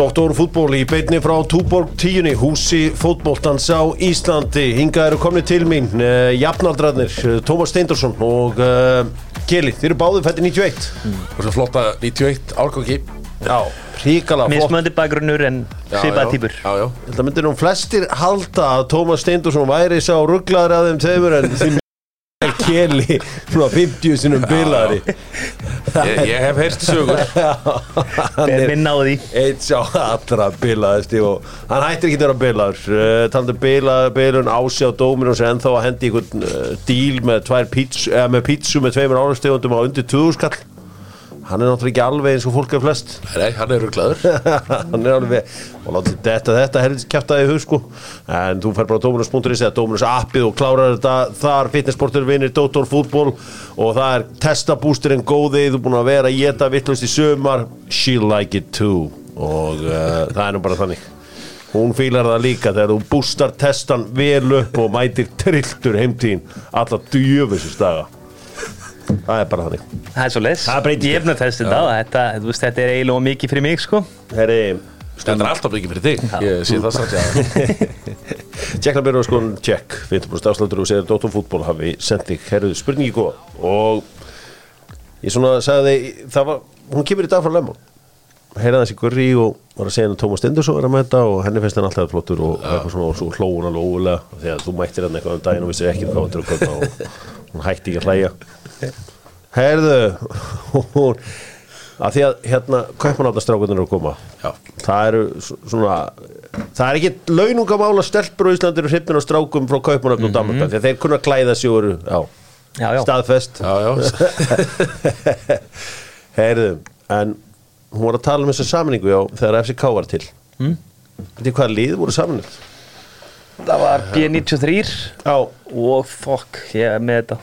Doktorfútból í beinni frá Túborg 10 húsi fótbóltans á Íslandi. Hinga eru komni til mín uh, jafnaldrarnir, uh, Tómas Steindorsson og uh, Keli, þeir eru báðið fætti 91 Og svo flotta 91 árgangi. Já, ríkala flott. Mismöndi bakgrunnur en já, týpur. Já, já. Það myndir nú flestir halda að Tómas Steindorsson væri sá rugglaður að þeim tveimur en því Keli svona 50 sinum bilaðri. Ég, ég hef heyrt sögur. Minn á því. eitt sá allra bilaðasti og hann hættir ekki að vera bilaður uh, talandi bila, bilun ási á dóminu og ennþá að hendi einhvern uh, díl með tvær pítsu, eða með pítsu með tveimur árastegundum á undir 2000 skall hann er náttúrulega ekki alveg eins og fólk er flest. Nei, hann er rugglaður hann er alveg og látið þetta, þetta helvits kæftaði í hug sko. En þú fer bara Dominus.is eða Dominus appið og klárar þetta. Þar fitnessportur vinnir Dóttor fútból og það er testabústurinn góði. Þú er búin að vera í þetta vittlust í sömar she like it too. Og uh, það er nú bara þannig. Hún fílar það líka þegar þú bústar testan vel upp og mætir trilltur heimtíðin alla djöfusist daga það er bara þannig. Það er svo les Ég efna þess þetta þetta, þú veist, þetta er eiginlega mikið fyrir mig sko. Þetta er alltaf mikið fyrir þig. Ég sé það samt og skon tjekk. 50% afslutur og segir Dóttor fútból hafi sendið herruðu spurningi góða og ég svona sagði það var, hún kemur í dag frá Lemon. Heyrði þessi gurri og var að segja henni að Tómas Stendursson er að mæta og henni finnst hann alltaf flottur og eitthvað svona og svo hló hún alveg ógulega því að þú mættir hann eitthvað um daginn og vissir ekki hvað hann til að köpa og hún hætti ekki að hlæja heyrðu hún að því að hérna kaupmanátastrákunnir eru að koma. Já. það eru svona það er ekki launungamál að stelpur á Íslandir og hryppin á strákum frá kaupmanöfn og Danmark því að þeir kunna klæða sig og eru já, Já, já. staðfest. Já, já. Heyrðu, en hún var að tala um þessa samningu já, þegar FCK var til. Mm. veitir hvaða lið voru saminir Það var B93 já, og fokk, ég er með þetta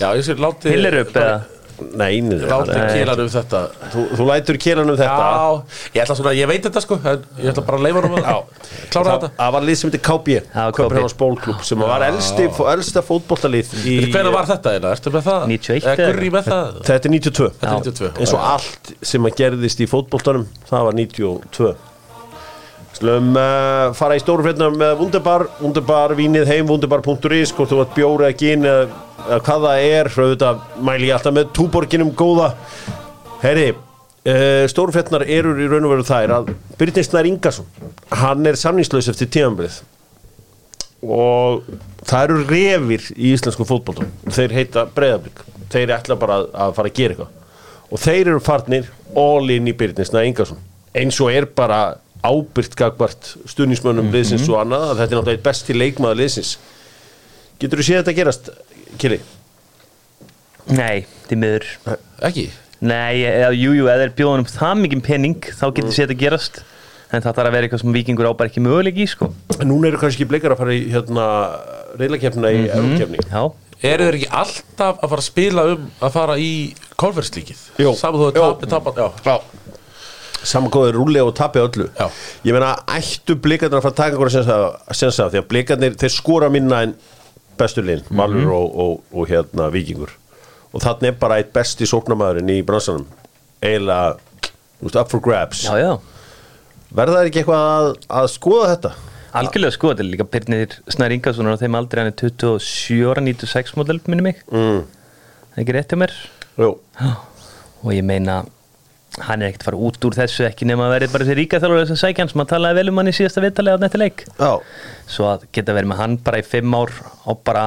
Já, ég sé láti Hillerup eða? Nei, nei, Láti nei. kélan um þetta. Þú, þú lætur kélan um þetta. Já, ég ætla svona, ég veit þetta sko. En Ég ætla bara að leifa hann um það Klára þetta. það var lið sem heitir KB. Köpenháns bólklub sem var elsti, elsta fótbollalið í, Hvernig var þetta eiginlega? Ertu með það? 91 Eða eða? Gurri með það? þetta er 92 Þetta er 92 eins og allt sem að gerðist í fótboltanum það var 92 Slum uh, fara í stóru frétna með Wunderbar, Wunderbar, vínið heim Wunderbar.is, hvort þú vart bjóri að gín eða, eða hvað það er auðvitað mæli ég alltaf með túborginum góða. Herri uh, stóru frétnar eru í raun og veru þær að Byrnir Snær Ingarsson hann er samningslaus eftir tímanbrið og það eru refir í íslensku fótboltum þeir heita breyðablík þeir ætla bara að, að fara að gera eitthvað. Og þeir eru farnir all in í Byrnisna Ingarsson eins og er bara ábyrgt gagvart stuðnismönnum liðsins og annað að þetta er náttúrulega eitt besti leikmaður liðsins getur þú séð þetta gerast Kili? Nei, því miður Ekki? Nei, eða jú, jú, eða er bjóðanum það mikið pening þá getur séð þetta gerast en það þarf að vera eitthvað sem vikingur á bara ekki möguleik í sko Núna eru kannski bleikar að fara í hérna reylakefna í mm Já, Eru þeir ekki alltaf að fara að spila um að fara í konverslíkið? Jú. Jú. að tapa, tapa, já Já Samankóður rúli og tapi öllu. Já. Ég meina, ættu blikarnir að fara að taka einhverja sensa Því að blikarnir, þeir skora minna en bestur linn, Valur og, og, og hérna Víkingur. Og þannig er bara eitt besti sóknamaðurinn í bransanum. Eiginlega, þú veist, up for grabs. Já, já. Verða það ekki eitthvað að, að skoða þetta? Algjörlega sko, þetta. Er líka Pyrnir Snær Ingarsson og þeim aldrei hann er 27 ára 96 model minni mig. Mm. Það er ekki rétt hjá mér. Jú, og ég meina hann er ekkert að fara út úr þessu ekki nema að verið bara þessi ríka þjálfur sem sækjan sem að talaði vel um hann í síðasta viðtalið á nætti leik já, svo að geta verið með hann bara í fimm ár á bara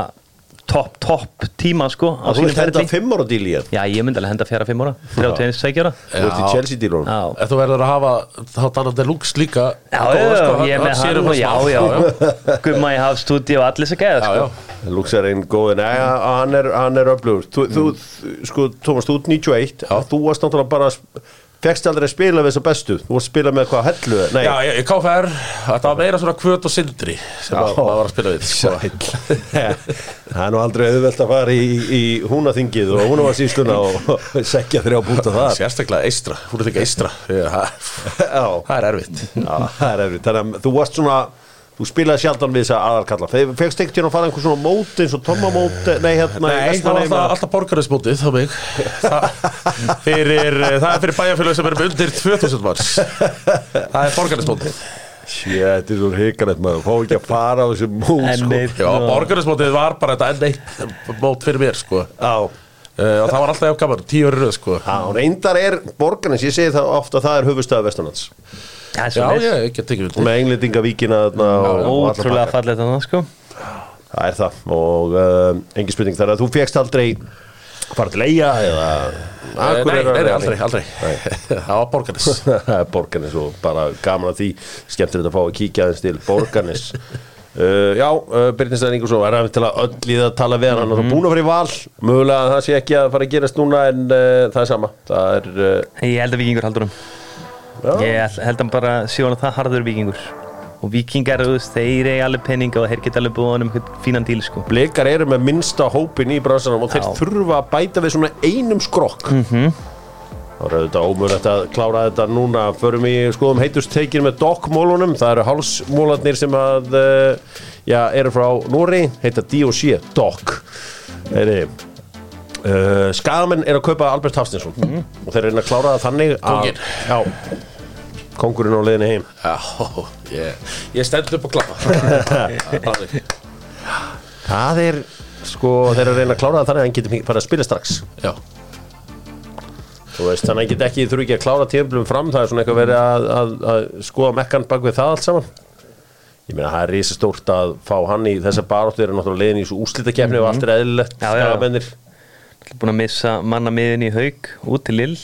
topp, topp tíma sko þú vilt henda ferli. fimm ára díl í þetta Já, ég myndi alveg henda fjara fimm ára. 31 sækjara Þú ert í. Chelsea dílunum Já, Ef þú verður að hafa þá þannig að Deluxe líka já, sko, ég með hann um það já, já Gumma í hafstúdi og allir að geða sko. Lux er einn góð, nei, hann er, er öflugur. Þú, þú, sko, Tómas, þú ert 91 Já. þú varst náttúrulega bara fegst aldrei að spila við þessa bestu? Þú varst að spila með hvað hellu? Nei, já, ég, ég KFR Þetta var meira svona kvöt og sindri sem Já. að, maður var að spila við sko. það er nú aldrei auðvelt að fara í, í húnaþingið og húnavarsýsluna og sekja þrjá búta þar. Sérstaklega eistra, hún ekki eistra Já, það það er erfitt. Já, það er efrið þannig að þú varst svona þú spilaði sjaldan við þess að aðalkalla fegst ekkert hérna að fara einhver svona mót eins og tomamót nei hérna Nei, það var alltaf, borgarismótið þá mig. Það, eh, það er fyrir bæjarfélag sem er með undir 2000 manns. Það er borgarismótið Shit, þetta er svo hrikalegt maður. Fá ekki að fara á þessu mót sko. Já, borgarismótið var bara þetta enn eitt mót fyrir mér sko. Já, uh, og það var alltaf jafn gaman, tíu röð sko. Já, reyndar er borgarnes, ég segi það ofta það er höfustöða Vesturlands Það er Já, ég, ekki með englendingavíkina þarna og, og alla Ótrúlega fallið þannig sko. Það er það. Og uh, engin spurning þar. Að þú fegst aldrei fara til eiga eða Eh, Nei, nei, nei, aldrei, aldrei. Það var er borgarnes og bara gaman að því. Skemmtilegt að fá að kíkja aðeins til borgarnes. Uh, Já, uh, Byrnistæðin Ingersson er aðeins til að öll í það að tala við hann. Hann er búin að fara í val, mögulega að það sé ekki að fara að gerast núna en uh, það er sama. Það er, uh, Ég held að vikingur haldur um Ég held- að bara sjóna það harður vikingur Og vikingar, þeir eiga alveg peninga og þeir geta búið honum einhvern fínan díl sko. Blikar eru með minnsta hópin í bransanum og þeir Já. þurfa að bæta við svona einum skrokk. Mm -hmm. þá er þetta ómögulegt að klára þetta núna. Förum í skoðum heitusteikin með dokkmólunum. Það eru hálsmólarnir sem að uh, já, eru frá Nóri heita D&C, dokk. Heyri, uh, skagamenn er að kaupa Albert Hafstinsson og þeir reyna að klára það þannig að, Kónginn. já, kongurinn á leiðinni heim. Já, ég, ég stend upp og klappa. Það er sko, þeir eru að reyna að klára það þannig að hann getur farið að spila strax. Já, Þú veist, þannig að ég get ekki, þurfi ekki að klára tíðumblum fram, það er svona eitthvað verið að, að, að skoða mekkan bak við það allt saman. Ég meina, það er risa stórt að fá hann í þessa baróttu, eru náttúrulega leiðin í svo úslitakefni og allt er eðlilegt, Já, já. skagamennir. Búin að missa manna miðin í haug út til Lill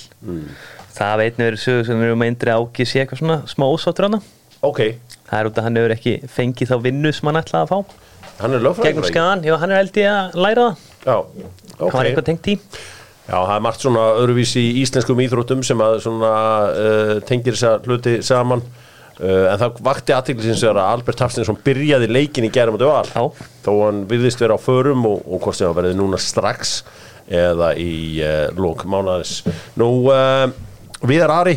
Það veit verið sögur sem er um að indri áki sé eitthvað svona smá ósáttur hana Ok, Það er út að hann hefur ekki fengið þá vinnu sem hann ætlaði að fá. Hann er Gegnum lögfræðingur. hann er held ég að læra það. Já, Hann var eitthvað tengt í. Já, það er margt svona öðruvísi í íslenskum íþróttum sem að svona uh, tengir þessa hluti saman. Uh, en það vakti aðtiklisins að Albert Hafstinsson byrjaði leikin í gerum og döval. Já. Þó hann virðist vera á förum og, og hvort sem hann verði núna strax eða í uh, lók mánaðis. Nú, uh, Viðar Ari,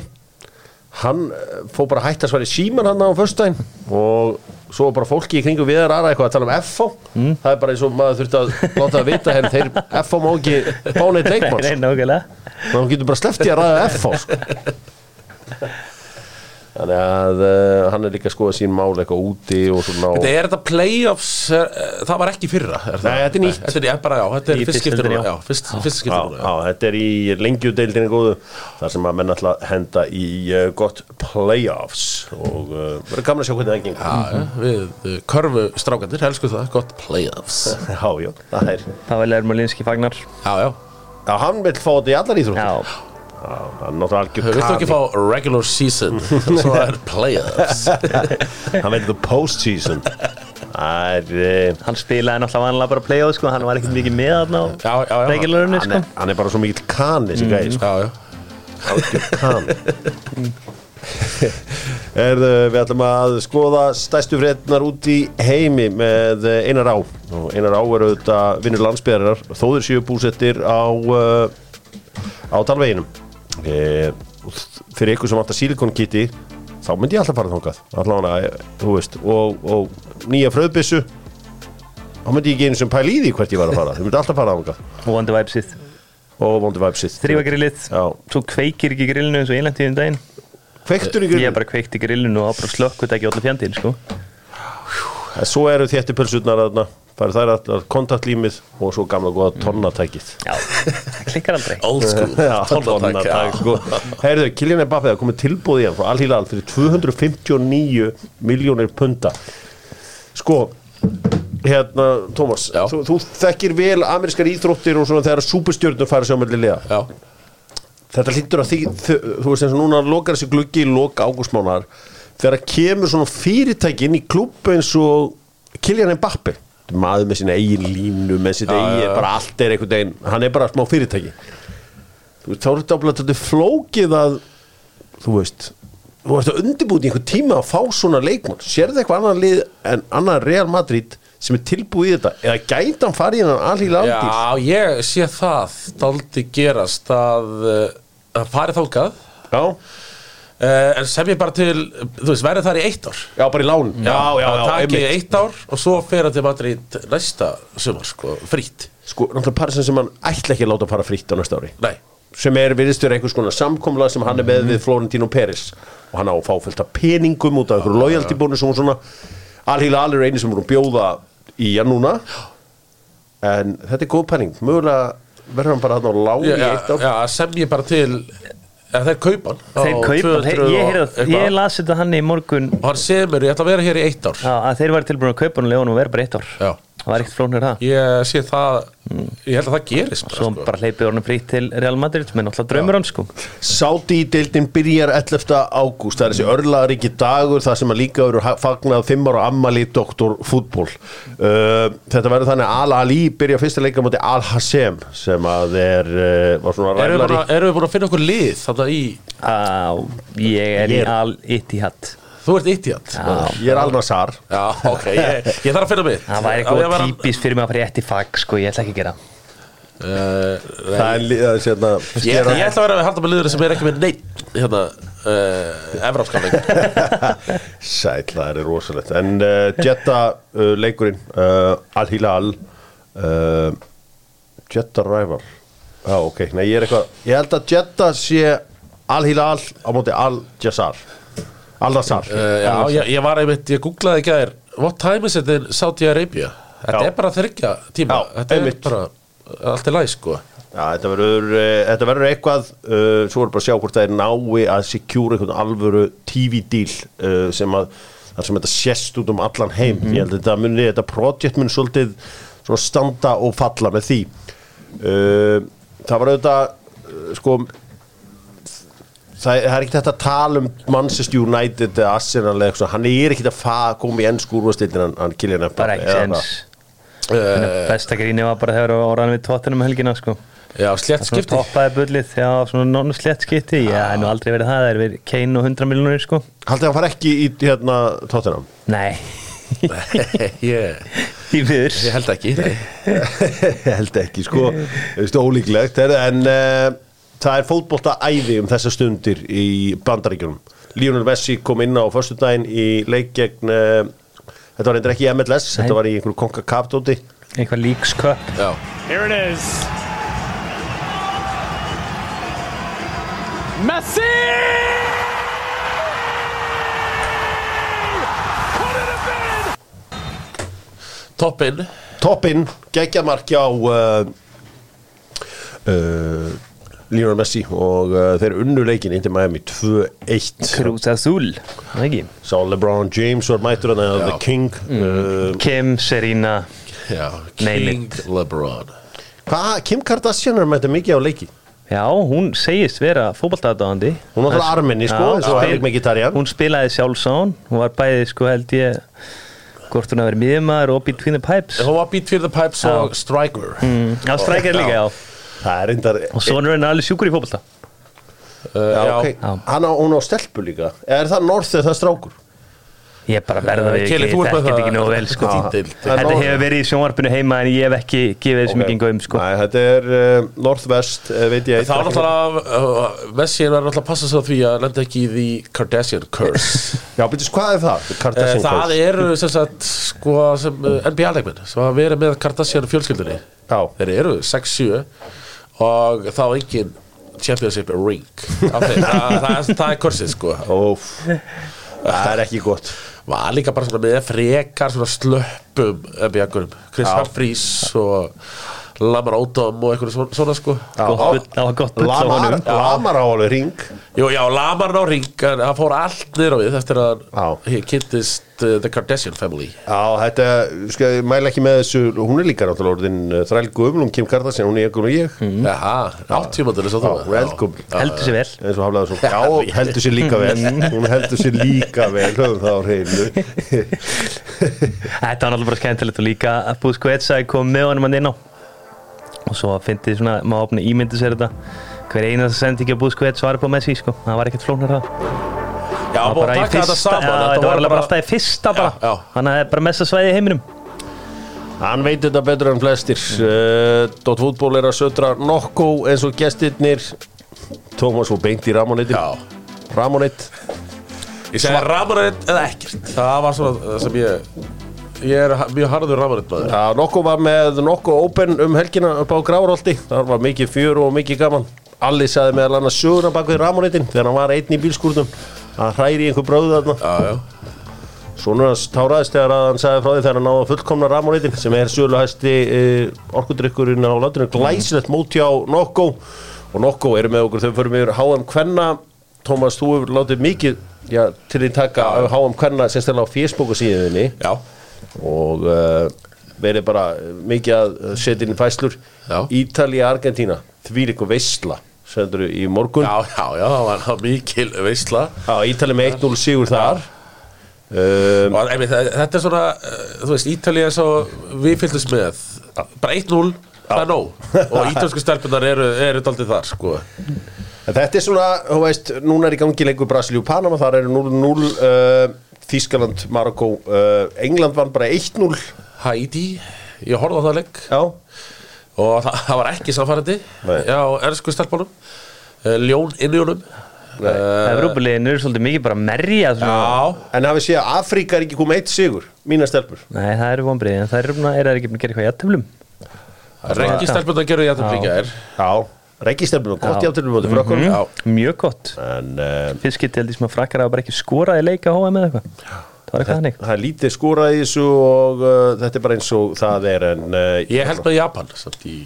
hann uh, fór bara að hætta að svara í síman hann á föstudaginn og svo bara fólki í kringum Viðar Ara eitthvað að tala um FH. Það er bara eins og maður þurfti að láta það vita henni þeir FH má ekki fá neitt leikmann. Að hún getur bara í að ræða FH sko. Þannig að uh, hann er líka að skoða sín mál eitthvað úti og svona Þetta er þetta playoffs, er, það var ekki fyrra er það? Nei, þetta er nýtt. Þetta er, bara, já, þetta er Í fyrst fyrstu skiptir deildinni, núna já. Já, fyrst, fyrst Já, þetta er í lengjudeildinni góðu þar sem að menn alltaf henda í uh, gott playoffs og uh, verður gaman að sjá hvernig það gengur Já, við uh, körfu strákandir, helsku það, gott playoffs. Já, já, það er Pavel Ermolinski fagnar. Já, já, Já, hann vil fá þetta í allar íþróttir. Já, Já, hann er náttúrulega algjör við viltu ekki fá regular season Svo er playoffs. Hann vil the postseason. Er uh, hann spilaði náttúrulega vanlega bara play-off sko, hann var ekkert mikið með þarna á hann, sko. er, hann er bara svo mikill kan þessi gæði sko. Erðu, við ætlum að skoða stærstu frétnar út í heimi með eh, Einar Á. Og Einar Á eru auðvitað vinnur landsbyðarar þóður séu búsettir á uh, á talveginum e, fyrir ykkur sem vantar sílikonkiti þá myndi ég alltaf fara þangað. Allavega, eh, þú veist og, og nýja fröðbissu þá myndi ég ekki einu sem pæl í því hvert ég var að fara. Þú myndi alltaf fara þangað. Og vondi væpsið. Og vondi væpsið. Þrýfa grillið, svo kveikir ekki grillinu eins og einlandi um daginn. Kveiktur í Ég grunn hef bara kveikt í grillinu og á bara slökkut ekki allir fjandinn sko. Svo eru þétti pulsurnar þarna Það er þær allar kontaktlímið og svo gamla góða tonnatækið. Já, það klikkar aldrei. Old school, Já, tonnatæk, já. tonnatæk sko. Heyrðu, Kylian Mbappé það komið tilbúð í hann frá Al-Hilal fyrir 259 miljónir punta Sko hérna, Tómas þú, þú þekkir vel amerískar íþróttir og svona þegar superstjörnum fara sér á melli liða. Já, þetta hlýttur að því þau- þú veist eins og núna lokar þessi gluggi í lok ágústmánar þegar kemur svona fyrirtæki inn í klubb eins og Kylian Mbappe maður með sína eigin línu með sína eigin, já. bara allt er einhvern veginn hann er bara smá fyrirtæki. Þú veist, þá er þetta áblæð þetta flókið að þú veist þú veist að undirbúið í einhvern tíma að fá svona leikmann. Sérðu eitthvað annar lið en annar Real Madrid sem er tilbúið í þetta? Eða gæti hann farið hann alhýla aldís já ég sé það daldi gerast að uh, að farið þálkað já, En sem ég bara til, þú veist, verður þar í eitt ár. Já, bara í lán. Já, já, já, Það taki einmitt. eitt ár og svo fer hann til Madrid næsta sumar, sko, frýtt Sko, náttúrulega Paris sem hann ætla ekki að láta fara fritt á næsta ári. Nei, sem er virðist vera einhvers konar samkomla sem hann er með við Florentino Peris og hann á að fá fullt af peningum út af einhverju loyalty bónus og svona. Alhýla alveg eini sem voru að bjóða í hann núna en þetta er góð penning mögulega verður hann bara hann á lán í já, eitt ár. já, sem ég bara til ja, Þeir kaupa hann. Á Þeir kaupa, 200 þeir, ég, eitthvað. ég las þetta hann í morgun. Og hann segir mér, ég ætla að vera hér í eitt ár. Já, að þeir væri tilbúin að kaupa hann og lefa hann og vera bara eitt ár. Já. Það var ekkert flóknir það Ég sé það, ég held að það gerist bara, svo sko. bara hleypið honum frýtt til Real Madrid er náttúrulega draumur hann sko. Sáti í deildin byrjar 11. ágúst. Það er þessi örlaðaríki dagur það sem að líka eru fagnað 5 ára ammali doktor fútból uh, þetta verður þannig að Al-Ali byrja fyrsta leika múti Al-Hasem sem að er uh, var svona Erum við búin að- erum við búin að finna okkur lið Þannig í, á, ég er í Ég er- al Ittihad þú ert Já. ég er Al-Nassar Já, ok, ég, ég þarf að finna mig. Það væri eitthvað vera- típist fyrir mig að fara í eftir fag sko, ég ætla ekki að gera. Eh, það er er sérna Ég, ég ætla að vera að halda með liður sem er ekki með neitt hérna, uh, Evrópskamling Sæl, það er rosalegt. En uh, Jetta uh, leikurinn uh, Al-Hilal uh, Jetta Rival. Já, ok, nei, ég er eitthvað Ég held að Jetta sé Al-Hilal á móti Al-Jassar Al-Nassar uh, Já, ég, ég var einmitt, ég googlaði ekki aðeir What time is it in Saudi Arabia? Þetta Já. er bara þryggja tíma. Já, Þetta er einmitt. bara allt í læg sko. Já, þetta verður, þetta verður eitthvað uh, Svo er bara að sjá hvort það er nái að secure einhvern alvöru TV-díl uh, sem að sem þetta sést út um allan heim. Ég held að þetta muni, þetta projekt mun svolítið standa og falla með því. Uh, það var auðvitað sko það, það er ekki þetta að tala um Manchester United eða Arsenal eða eitthvað, hann er ekki að koma í ennsku úrvastildin hann, hann Kylian Mbappé, bara ekki hvað? uh, besta gríni var bara þegar vorum við tóttunum um helgina sko. Já, svona skipti. toppaði bullið, já, svona nonnu slett skipti. Já, það er nú aldrei verið það, það er verið Kane og 100 miljonur sko. Haldið að hann fara ekki í hérna Tottenham? Nei, ég, í viður ég held ekki nei. Ég held ekki sko. Þú veist ólíklegt er, En uh, það er fótbolta æði um þessa stundir í bandaríkjunum. Lionel Messi kom inn á föstudaginn í leik gegn uh, Þetta var reyndar ekki MLS Þetta var í einhverju konka kaptóti eitthvað Leagues Cup. Já, Here it is. Messi! Toppinn. Toppinn, geggjamarki á uh, uh, Lionel Messi og uh, þeir unnu leikin indi Miami 2-1 Cruz Azul, Sá LeBron James var mættur hann Já. The King uh, Kim, Serena Já, King LeBron. Hvað, Kim Kardashian er mættur mikið á leiki? Já, hún segist vera fótballtadaðandi Hún var náttúrulega armenni, sko, Mkhitaryan. Hún spilaði sjálfsán, hún var bæði sko held ég hvort hún að vera miðjumæður og between the pipes. Hún var fyrir the pipes og striker. Mm, Já, strækir líka, já Það er reyndar Og sonur henni er alveg sjúkur í fótballta Uh, Já, já, ok, hann á, hún á stelpu líka. Er það norð eða það strákur? Ég bara verða við Keli, ekki, þú ert með er það- ekki nógu vel sko. Já. Deild. Þetta Norð- hefur verið í sjónvarpinu heima en ég hef ekki gefið þessu mikið gaum sko. Nei, þetta er uh, norðvest, uh, veit ég Það var náttúrulega, uh, Messi er náttúrulega að passa sig á því að lenda ekki í því Kardashian curse. Já, betur, hvað er það? Eh, Kardashian Það curse. eru sem sagt sko sem uh, NBA-leikmenn sem hafa verið með Kardashian fjölskyldunni. Já, Þeir eru 6-7 og þá engin championship ring þeim. það, það, það er kursið sko óf Það er ekki gott var líka bara með frekar slöppum Chris. Humphries og Lamar Odom og eitthvað svona, svona sko. Það var gott bull á honum. Lamar á alveg ring Jú, já, Lamar ná ring en hann fór allt á við eftir að hann kynntist uh, The Kardashian Family. Já, þetta, sko, ég mæla ekki með þessu Hún er líka náttúrulega orðin uh, þræl gömlum Kim Kardashian, hún er ykkur og ég. Mm. Jaha, áttímandur þess að Já, þú. Heldur sér vel. Eins og haflaði svo. Já, heldur sér líka vel. Hún heldur sér líka vel Höfum það á hreinu. Þetta var náttúrulega bara skemmtilegt og líka að Busquets að koma með og svo fyndið svona, maður opna ímyndi sér þetta. Hver einasta sendingi á Busquets var upp á Messi sko, það var ekkert flóknar það Já, Það var búið bara að í fyrsta, saman já, þetta var alveg bara alltaf í fyrsta bara. Já, já. að það er bara mesta svæði í heiminum. Hann veit þetta betur en flestir. Uh, Dótt fútból er að södra nokku eins og gestirnir. Tómas og beint í ramonetin Já, Ramonit Ég segi Ramonett eða ekkert. Það var svona það sem ég Ég er mjög harður Ramonett maður Já, Nokko var með Nokko Open um helgina upp á Grárholti. Það var mikið fjör og mikið gaman. Alli sagði meðal annars söguna bak við Ramonitin þegar hann var einn í bílskúrnum. Hann hræri einhver bröðu þarna. Já, já. Svona hans táraðist þegar að hann sagði frá því þegar hann náða fullkomna Ramonitin sem er sögulegasti e, orkudrykkurinn á landinu. Glæsilegt móti á Nokko og Nokko eru með okkur. Þau fyrir mig HM Kvenna. Tómas, þú hefur látið mikið já, til því taka af HM Kvenna stela á Facebooku síðunni Já, og uh, verið bara mikið að setja inn fæslur Já. Ítalía, Argentína því líka veistla sendur í morgun. Já, já, já Það var mikil veistla Já, Ítalía með 1-0 sigur þar. Um, Og það- þetta er svona uh, Þú veist, Ítalía er svo Við fylgdum með Bara 1-0 Það er nóg. Og ítalsku stelpunar eru, eru daldið þar sko. Þetta er svona, þú veist, núna er í gangi leikur Brasilíu Panama, þar eru 0-0 uh, Þískaland, Marokko uh, England vann bara 1-0 Haiti Ég horfði á það leik. Já, Og það, það var ekki samfærandi Nei. Já, ernsku stelpunum. Uh, Ljón innjónum Nei. uh, Evrópulegin eru svolítið mikið bara merja. Já, en hafið séð að Afríka er ekki komið eitt sigur mína stelpur? Nei, það eru vonbreið en það eru, er það ekki búin að gera eitthvað í aðtöflum Rengi ég að það líka er Já, Reykjastelpur og gott Já. játtur móti frökkum. Já, Mjög gott. En uh, Fyrst getið held ég sem að frakkar hafa bara ekki skorað í leika HM eða eitthvað? Það hannig það er lítið skorað í þessu og uh, þetta er bara eins og það er en uh, Ég held með Japan í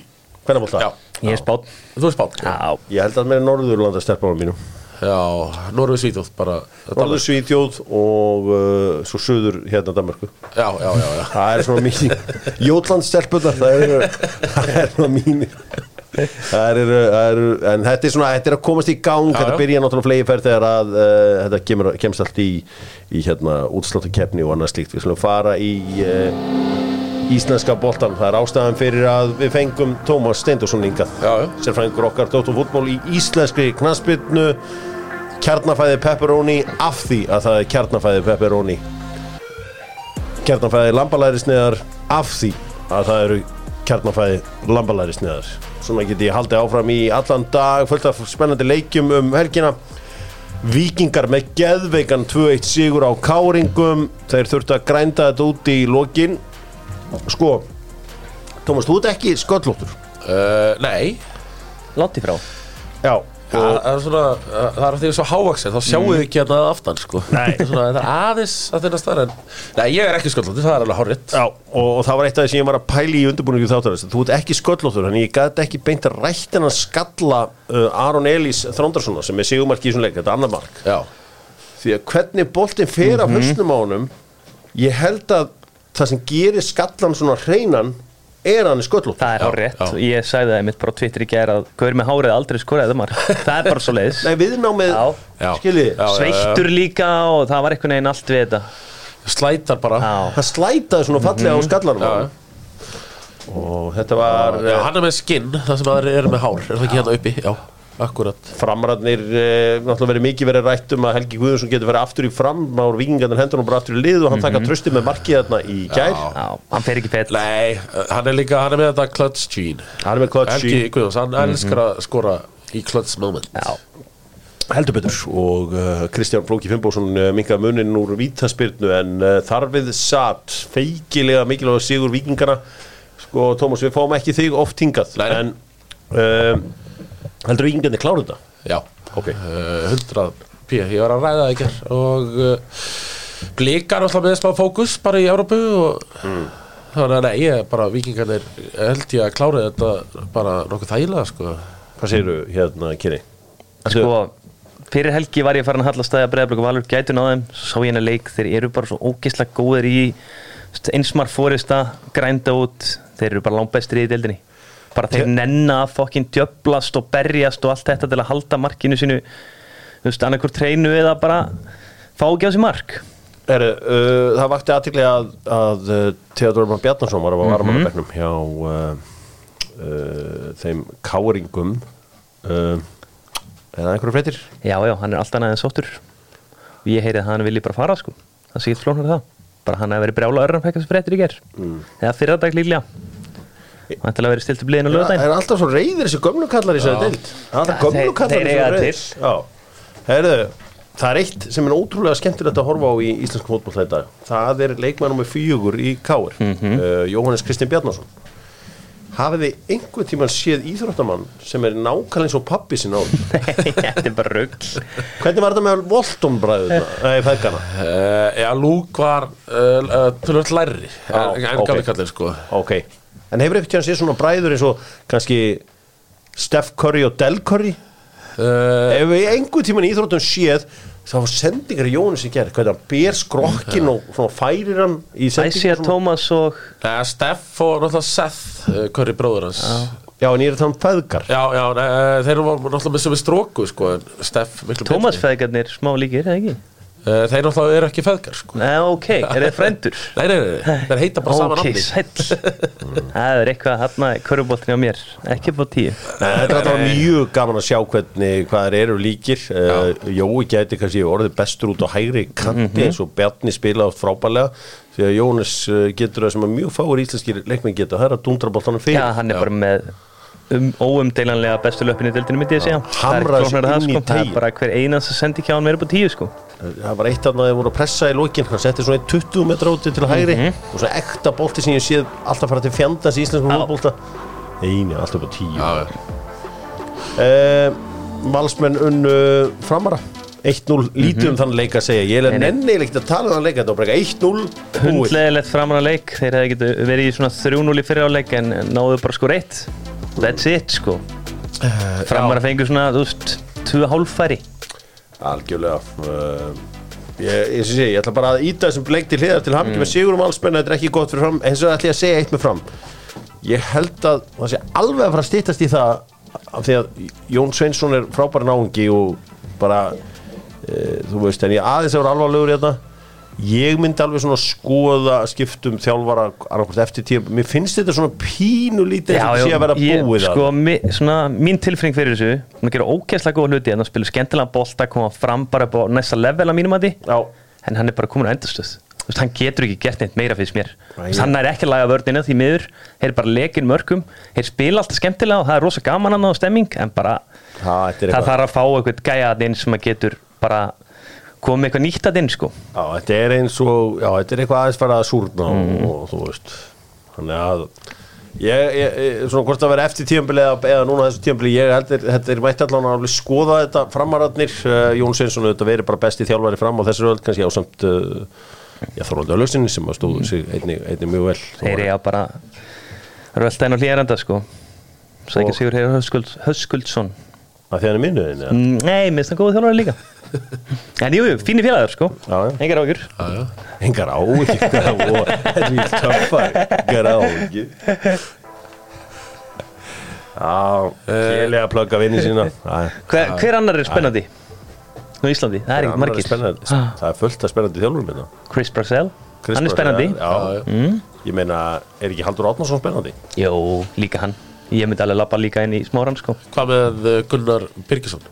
Hvernig var það? Já, Ég er spátt þú er spátt Já, Ég held að með Norðurlanda stelpunum mínu Já, Norður Svíþjóð bara Norður Svíþjóð og uh, svo söður hérna Danmarku Já, já, já, já. Það er svona mín Jótland stelpunar það eru það er svona mín Það eru, en þetta er svona, þetta er að komast í gang, Já, þetta byrja náttúrulega flegi ferð þegar að uh, þetta kemur, kemst allt í, í hérna útsláttakefni og annað slíkt. Við slum fara í uh, íslenska boltan, það er ástæðan fyrir að við fengum Tómas Steindorsson já. sérfræðingur okkar Dóttur fútból í íslenskri knassbytnu, kjarnafæði pepperoni af því að það er kjarnafæði pepperoni. Kjarnafæði lambalærisneðar af því að það eru kjarnafæði lambalærisneðar svona get ég haldið áfram í allan dag fullt af spennandi leikjum um helgina. Víkingar með geðveikan 2-1 sigur á Káringum. Þeir þurftu að grænda þetta út í lokin. Sko Tómas, þú ert ekki sköllóttur uh, Nei, láti frá. Já, það er svona, það er því svo hávaksin, þá sjáum við ekki hérna að aftan, sko. Svona, það er aðeins að þeirna starra, en, nei, ég er ekki sköldlótti, það er alveg horrið. Já, og, og það var eitt af því sem ég var að pæli í undirbúningu þáttarins. Þú ert ekki sköllóttur, þannig ég gæti ekki beint að rætt en að skalla uh, Aron Elís Þrándarssona sem er sigumark í þessum leik, þetta er annar mark. Já, því að hvernig boltinn fer af hausnum á honum ég held að það sem gerir skallan svona hreinan er hann sköllóttur Það er Já, hár rétt já. Ég sagði það einmitt bara á Twitter í gera að Gaur með hárið aldrei skoraði það Það er bara svo leiðis Nei, viðnámið, Já. Já. skiljið Já, já, já. Sveittur líka og það var einhvern veginn allt við þetta slætar bara. Já, það slætaði svona fallega á skallanum á Já. honum. og þetta var Já, hann er með skinn, það sem aðri er með hár, er það ekki hérna uppi? Já, akkurat. framræðnir eh, náttúrulega verið mikið verið rætt um að Helgi Guðjónsson getur verið aftur í fram á vikingarnir hendur og bara aftur í lið og hann taka trösti með markið þarna í gær Já. já, hann fer ekki pett Nei, hann er líka, hann er með þetta clutch gene. hann er með klotsi Helgi Guðjóns, hann elskar að skora í clutch moment. Já, heldur betur og uh, Kristján Flóki Fimboðsson uh, minkaði munin úr vítaspyrnu en uh, þarfið satt feikilega mikilvæg sigur vikingana sko Tómas við fáum ekki þig oft hingað Nei. en uh, heldur vikingarnir kláru þetta? Já, Ok. uh, 100 p, ég var að ræða það ekki og uh, blikar alltaf með smá fókus bara í Európu og þannig að nei, ég er bara vikingarnir held ég að klára þetta bara nokkuð þægilega sko Hvað segirðu hérna Kiri? sko Fyrir helgi var ég farin að halla stæði að breyðablöku valur gætu náðum, sá ég henni leik þeir eru bara svo ógeðslega góðir í einsmar fórista, grænda út þeir eru bara langt bestir í deildinni bara þeir nenna að fokkin djöblast og berjast og allt þetta til að halda markinu sínu þú veist, annarkur treinu eða bara fá ekki á sig mark. Er, uh, það vakti aðtikli að, að uh, Theodor Mann Bjarnason var á varmannabernum hjá uh, uh, þeim káringum uh, er það einhverju fréttir? Já, já, hann er alltaf en sóttur. Ég heyrið að hann vilji bara fara sko. Það sé ekki flóknar það. Bara hann hefði verið brjála örn fekk þessu fréttir í ger mm. Eða fyrra dag líklega Það ætlaði að vera stilt upp liðin og Það lögðin er alltaf svo reyðir þessi gömlu kallar í þessari deild. Það er alltaf Ja, gömlu þeir- kallar þeir í eiga þessari það deild. Já, heyrðu Það er eitt sem er ótrúlega skemmtilegt að horfa á í íslensku fótboll þetta. Það er leikmannum með fjögur í Káir Mhm. uh, Jóhannes Kristinn Bjarnason. Hafið þið einhvern tímann séð íþróttamann sem er nákvæmlega eins og pappi sinna á Þetta er bara rugg Hvernig var þetta með Volton bræðuna? Nei, feðgana Uh, já, Lúk var uh, uh, tölvöld lærri en en ok. okay. kallir sko. Ok En hefur einhvern tímann séð svona bræður eins og kannski Steph Curry og Del Curry? uh, Ef við einhvern tímann í íþróttum séð þá var sendingar Jóhannes í gerð hvernig hann ber skrokkin og svona færir hann í Æsja sendingar Tómas og uh, Steff og náttúrulega Seth uh, Curry bróður hans. Já, en ég er þannig feðgar. Já, já, nei, uh, þeir eru náttúrulega með sem við stróku sko, en Steff miklu Tómas betri. feðgarnir smá líkir, eða ekki? Uh, Þeir náttúrulega eru ekki feðgar sko. Nei, ok, er það frendur? Nei, nei, nei, þeir heita bara saman Ok, nafni Það er eitthvað að körfuboltin á mér. Ekki upp á tíu. Nei, þetta er alltaf mjög gaman að sjá hvernig hvað þeir eru líkir. Uh, Jói gæti kannski orðið bestur út á hægri kanti eins og Bjarni spila átt frábælega því að Jónas uh, getur það sem að mjög fáir íslenskir leikmenn geta það er að dundra bóltanum fyrir. Já, hann er bara með um, óumdeilanlega bestu löpinn í dildinu myndi ég segja. Það flóknara inn í það, sko. Það er bara hver einast að sendi meira upp á tíu sko. Það var eitt af það að þeir voru að pressa í lókin hann setti svona einn 20 metra úti til hægri og svo ekta bolti sem ég séð alltaf fara til fjandans í íslenskum Já. fólkbólta eini, alltaf upp á 10 Já, já. uh, Valsmenn unnu framara. 1-0 lítið um þann leik að segja. Ég er Nei, nei. nennileg ekki að tala um þann leik þetta var bara 1-0 búið. Hundlegilegt framan að leik. Þeir hefði getið verið í svona 3-0 í fyrir áleik En náðu bara sko reitt That's it sko. Framar að fengu svona, þú veist, tvö hálffæri. Algjörlega uh, ég, ég, sé, ég ætla bara að íta þessum leik til hliðar til hamngi með sigur um allsmenn þetta er ekki gott fyrir fram eins og ætla ég að segja eitt með fram. Ég held að það sé alveg að fara að stýttast í það af því að Jón Sveinsson er frábæri náungi og bara uh, þú veist, en ég aðeins að vera alvarlegur hérna ég myndi alveg svona skoða skiptum þjálfara eftir tíu mér finnst þetta svona pínu lítið þetta sé að vera ég, búið sko, mi, svona, mín tilfinning fyrir þessu hún að gera ógæslega góða hluti en að spila skemmtilega bolta, koma fram bara á næsta level á mínum að því en hann er bara komin á endurstöð hann getur ekki gert neitt meira fyrir mér. Nei, Þú veist, hann er ekki að laga vördina því miður. Þeir bara lekin mörgum þeir spila alltaf skemmtilega og það er rosa gaman hann á stemming en bara Ha, er það þarf að fá eitthvað gæja komið eitthvað nýtt að inn sko. Já, þetta er eins og, já, þetta er eitthvað aðeins farið að súrna Mm. og, og þú veist. Þannig að ég, ég, svona hvort að vera eftir tíðanbili eða, eða núna þessu tíðanbili, ég held er, þetta er mætti allan að skoða þetta framararnir. Uh, Jón Sveinsson auðvitað verið bara besti þjálfari fram á þessu öll kannski ásamt uh, já, Þorvaldi Öllusinni sem stóðu sig einnig, einnig mjög vel. Mm. þeir eiga bara rölda inn á hlýjarenda sko. Sækja Og- Sigur Höskuld, Höskuldsson. Að því hann er minnuðin ja. Mm, Nei, minnst það góða þjálfari líka En jú, jú, fínir félagar sko. Já, já. Engar ágjur Já, já. engar á ekki þetta er mjög töffar engar á ekki Já, kélega að plugga vinni sína. Já, hver, hver annar er spennandi? Á Íslandi, það er Annar margir. spennandi. Það er fullt af spennandi þjálfurum hérna. Chris Chris hann er spennandi. Já, Já, mm. ég meina, er ekki Haldur Átnarsson spennandi? Jó, líka hann. Ég myndi alveg lappa líka inn í smáran sko. Hvað með uh, Gunnar Birgisson?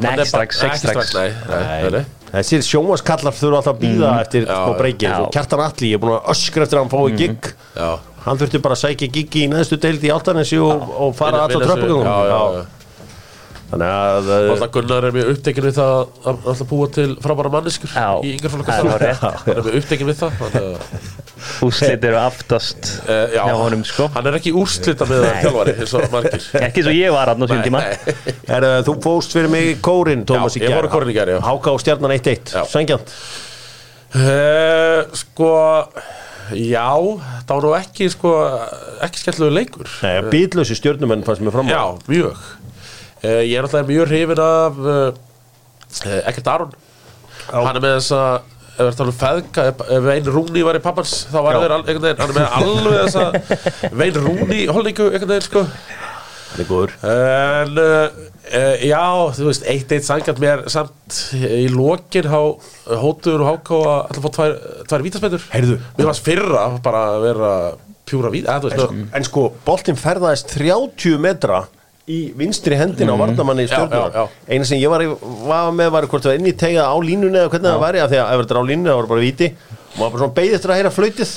Nei, ekki strax, bara- ekki strax. Nei, nei, nei, nei. Þessir sjómaskallar þurfa alltaf að býða eftir smá breyki já. og Kjartan Atli, ég er búin að öskra eftir að hann fái gigg Já. hann þurfti bara að sækja giggi í neðstu deild í Altanesi og, og fara alltaf tröppugum Já, já, já. Þannig að Og alltaf Gunnar er mjög upptekinn við það að alltaf búa til frábæra manneskur Já, í yngur fólk það er hárrétt. Hann er mjög upptekinn við það að, Úslit eru aftast uh, já, hjá honum sko. Hann er ekki úrslita með það þjálfari eins og margir. Ekki svo ég var hann á sín tíma. er, uh, þú fóst fyrir mig í kórin, Tómas Já, ég fór í kórinn í gær, já. Háka og stjarnan 1-1, Já. sangjant uh, Sko Já, það var nú ekki sko, ekki skemmtilegu leikur. Nei, býtlösi stjörnumenn fannst mér fram á. Já, mjög Ég er alltaf mjög hrifin af uh, uh, Ekkert Aron. Hann er með þess að ef við talum feðka, ef, Vein Rúni var í pappans þá var al- einhvern veginn, hann er með alveg þess að Vein Rúni holningu einhvern veginn sko. Það er góður. En uh, já, þú veist, eitt eitt sangat mér samt í lokin há, hótuður og háká að alltaf fá tvær, tvær vítaspennur Heyrðu. Mér varst fyrra bara að vera pjúra vít En, sko, boltinn ferðaðist 30 metra í vinstri hendina á varnamanni í Já, já, já. eina sem ég var, var með var hvort það var inn í tegja á línunni eða hvernig það væri af því að ef þetta er á línunni það var bara víti. Og maður bara svona beigð eftir að heyra flautið.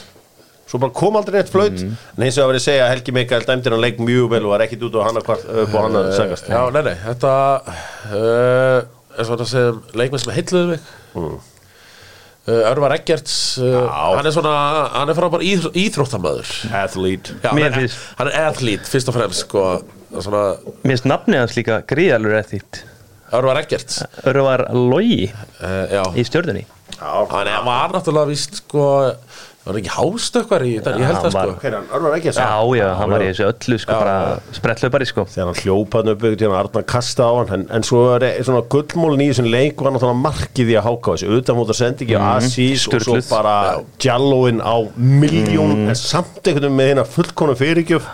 Svo bara kom aldrei neitt flaut. Mhm. en eins og að verið að segja að Helgi Mikael dæmdir hann leik mjög vel og var ekkit út á hann að, upp á hann að sagast Já, nei, nei, þetta uh, eins og þetta sem leikmenn sem heitluðu mig. Mm. Örvar Eggerts uh, hann er svona, hann er frábær íþr íþróttamöður Athlete. Já, hann, er, er athlete fyrst og fremst sko, svona, Mér finnst nafnið hans líka gríðalur eftir Örvar Eggerts. Örvar Logi uh, Já, í stjörnunni. Hann er, var náttúrulega víst sko, var ekki hástökkvar í þetta, ég held hann það sko. Hver er hann? Örvar ekki Já, já, hann var í þessu öllu sko, bara sprettlaupari sko. Þegar hann hljópaði upp ykkur hann Arnar kasta á hann en, en svo er e- svona gullmólin í þessum leik var náttúrulega markið í að háka þessu. Utan múta sendingi á Asís og svo bara Jallóin á miljón en samt einhvern veginn með hérna fullkonu fyrirgjöf.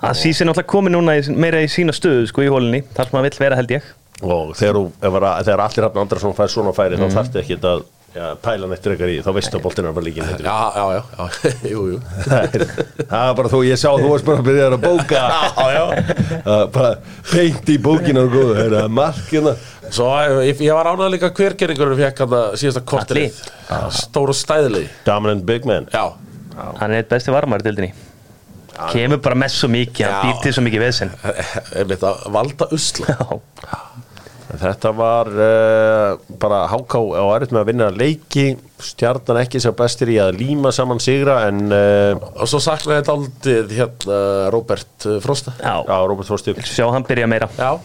Að Sís er náttúrulega komið núna í, meira í sína stöðu sko í hólinni, þar sem hann vill vera held ég. Og þegar, að- þegar allir hafna fær svona færi þá þarftu ekki að ja, pæla neitt frekar í þá veistu að boltinn er bara líkin Já, já, já, já, jú, jú. Það er bara þú, ég sá þú varst bara að byrja að bóka. Já, já. bara beint í bókina og góðu, það er markina Svo ég, ég var ánægð líka hvergeringur fekk hann að síðasta kortrið Stór og stæðli dominant big man. Já, hann er eitt besti varmar í dildinni kemur bara með svo mikið, hann Já. býr til svo mikið vesen. Er mitt að valda usla. Já, Þetta var uh, bara háká á erfitt með að vinna leiki stjarnan ekki sem bestir í að líma saman sigra en uh, Og svo saknaði þetta aldrei hérna Robert uh, Frosta. Já, já, Robert Þorstug sjá hann byrja meira. Já,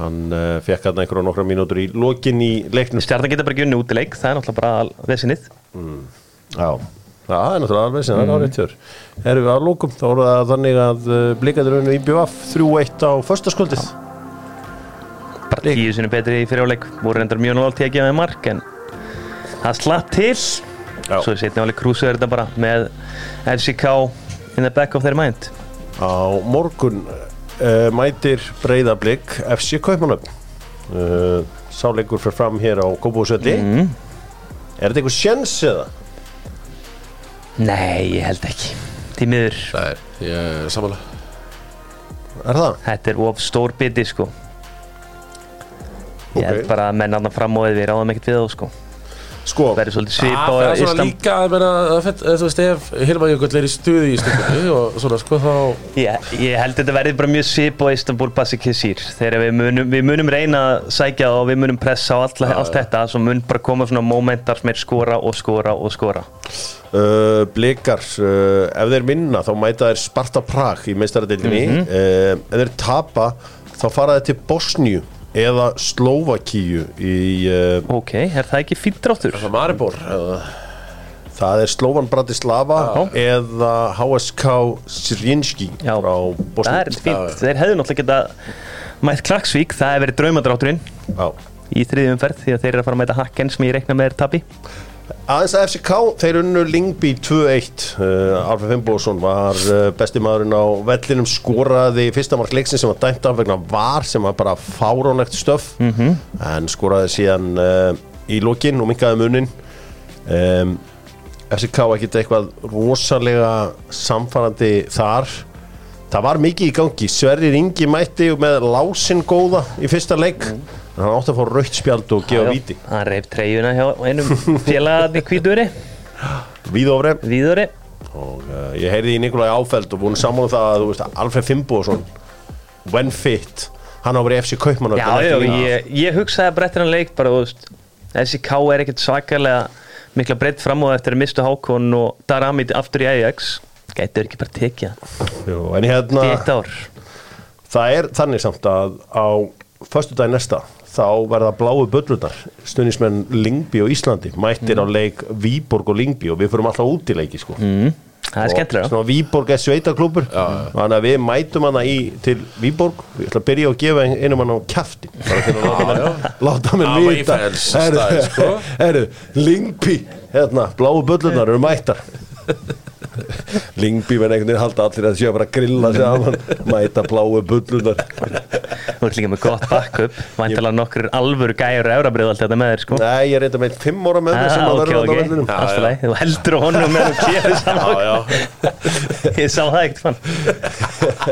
hann uh, fekk hann einhverja nokkra mínútur í lokin í leiknum. Stjarnan geta bara ekki unni út í leik, það er náttúrulega bara vesenið Já, það er náttúrulega alveg sem það er árið tjör Erum við að lókum, þá voru það þannig að blikaður unni í BVF 3-1 á föstaskvöldið bara tíu sinni betri í fyriráleik voru reyndar mjög náttúrulega tekið með mark en það slapp til. Já. svo setni áleik krúsuður þetta bara með LCK in the back of their mind. Á morgun uh, mætir breyðablик FC Kaupmannöfn uh, Sáleikur fyrir fram hér á Kópúsvelli mm. Er þetta eitthvað sjens eða? Nei, ég held ekki. Því miður, nei, ég er samanlega Er það? þetta er of stór biti sko Ég held bara að menn andan fram og við ráðum ekkert við þá sko. Sko, svip Það er svona líka, það fett- þú veist, ef Hilma Jökull er í stuði í stundinni og svona, sko, þá ég, ég held þetta verði bara mjög svip á Istanbul Basikisir Þegar við munum, við munum reyna að sækja og við munum pressa á all, allt þetta Svo mun bara koma svona momentar sem er skora og skora og skora. Uh, blikar uh, ef þeir vinna þá mæta þeir Sparta Prag í meistaradildinni Mhm. uh, ef þeir tapa þá fara þeir til Bosníu eða Slovakíu í, uh, Ok, er það ekki fýtt dráttur? Það er Maribor eða- það er Slovan Bratislava Já. eða HSK Srinski Já, frá það er fínt. Þeir hefðu náttúrulega geta mætt Klagsvík Það hefur verið draumadrátturinn Já. í þriðjum ferð Því að þeir eru að fara að mæta Hakken sem ég reikna með er tabi aðeins að FCK, þeir unnu Lingby 2-1 uh, Alfred Fimboðsson var uh, besti maðurinn á vellinum skoraði fyrsta mark leiksin sem var dæmt af vegna var sem var bara fáránlegt stöf -hmm. en skoraði síðan uh, í lokin og minkaði munin um, FCK ekkert eitthvað rosalega samfarandi þar það var mikið í gangi. Sverrir Ingi mætti með lásin góða í fyrsta leik. En hann átti að fá rautt spjald og gefa víti. Hann reyf treyjuna hjá einum félagarni kvíturi Víðofri Víðuri og uh, ég heyrði í Nikolai Áfeld og búin saman um það að þú veist að Alfred Fimboðsson when fit hann á verið FC Kaupmann Já, já, ég, ég hugsaði eftir hann leik bara, þú veist, SIK er ekkert svakalega mikla breytt fram á eftir að mistu Hákon og Darami aftur í Ajax Gætur ekki bara tekið Jú, en hérna það er þannig samt að á föstudagi næsta þá verða bláu böllurnar stundismenn Lingby og Íslandi mættir á leik Víborg og Lingby og við fyrir alltaf út í leiki sko. Mm, Það er skemmtilega svona Víborg er sveitaklúpur þannig að við mætum hana í til Víborg. Við ætlum að byrja að gefa ein- einum hann á kæfti bara til að láta mér, láta mér Away vita. sko. herru, Lingby hérna, bláu böllunar eru mættar Lingby menn einhvern veginn halda allir að séu bara að grilla saman mæta bláu böllunar Þú ert líka með gott backup. Væntalega nokkur alvöru gæjur Eurabrið alltaf þetta með þér sko. Nei, ég er reynda með fimm ára með mér sem Ah, að ok, verða ok, þetta vellinum. Allt í lagi. Þú heldur á honum með þú gerir saman Já, já. Ég sá það ekkert fann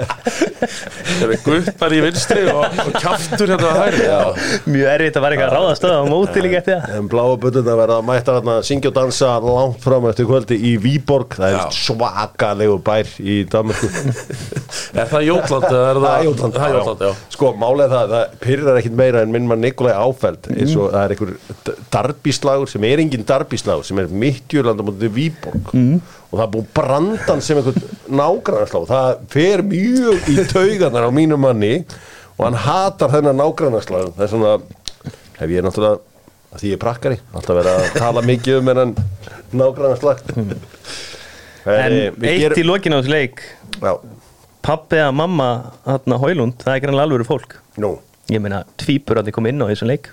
Það er guppar í vinstri og, og kjaftur hérna að hæri Já, Mjög erfitt að vera eitthvað að ráða stöða á móti líka eftir það. En bláa böllunar verða að mæta þarna syngja og dansa langt fram eftir kvöldi í Víborg. Það er svakalegu bær í Danmarku Er það Jótland? Er Það Jótland, Það Jótland, já. Sko, málið það, það pyrrar ekkit meira en minn mann Nikolai Áfeld eins og það er einhver darbíslagur sem er engin darbíslagur sem er mittjurland á móti Víborg. Og það er búið brandan sem einhvern nágrannarslá það fer mjög í taugarnar á mínu manni og hann hatar þennan nágrannarslag það er svona, hef ég náttúrulega því ég er prakkari, alltaf verið að tala mikið um hennan nágrannarslag En eitt í lokin á þessu leik. Já, Pappi eða mamma þarna Hólund, það er grannlega alvöru fólk. Nú. Ég meina, tvípur að þið kom inn á þessum leik.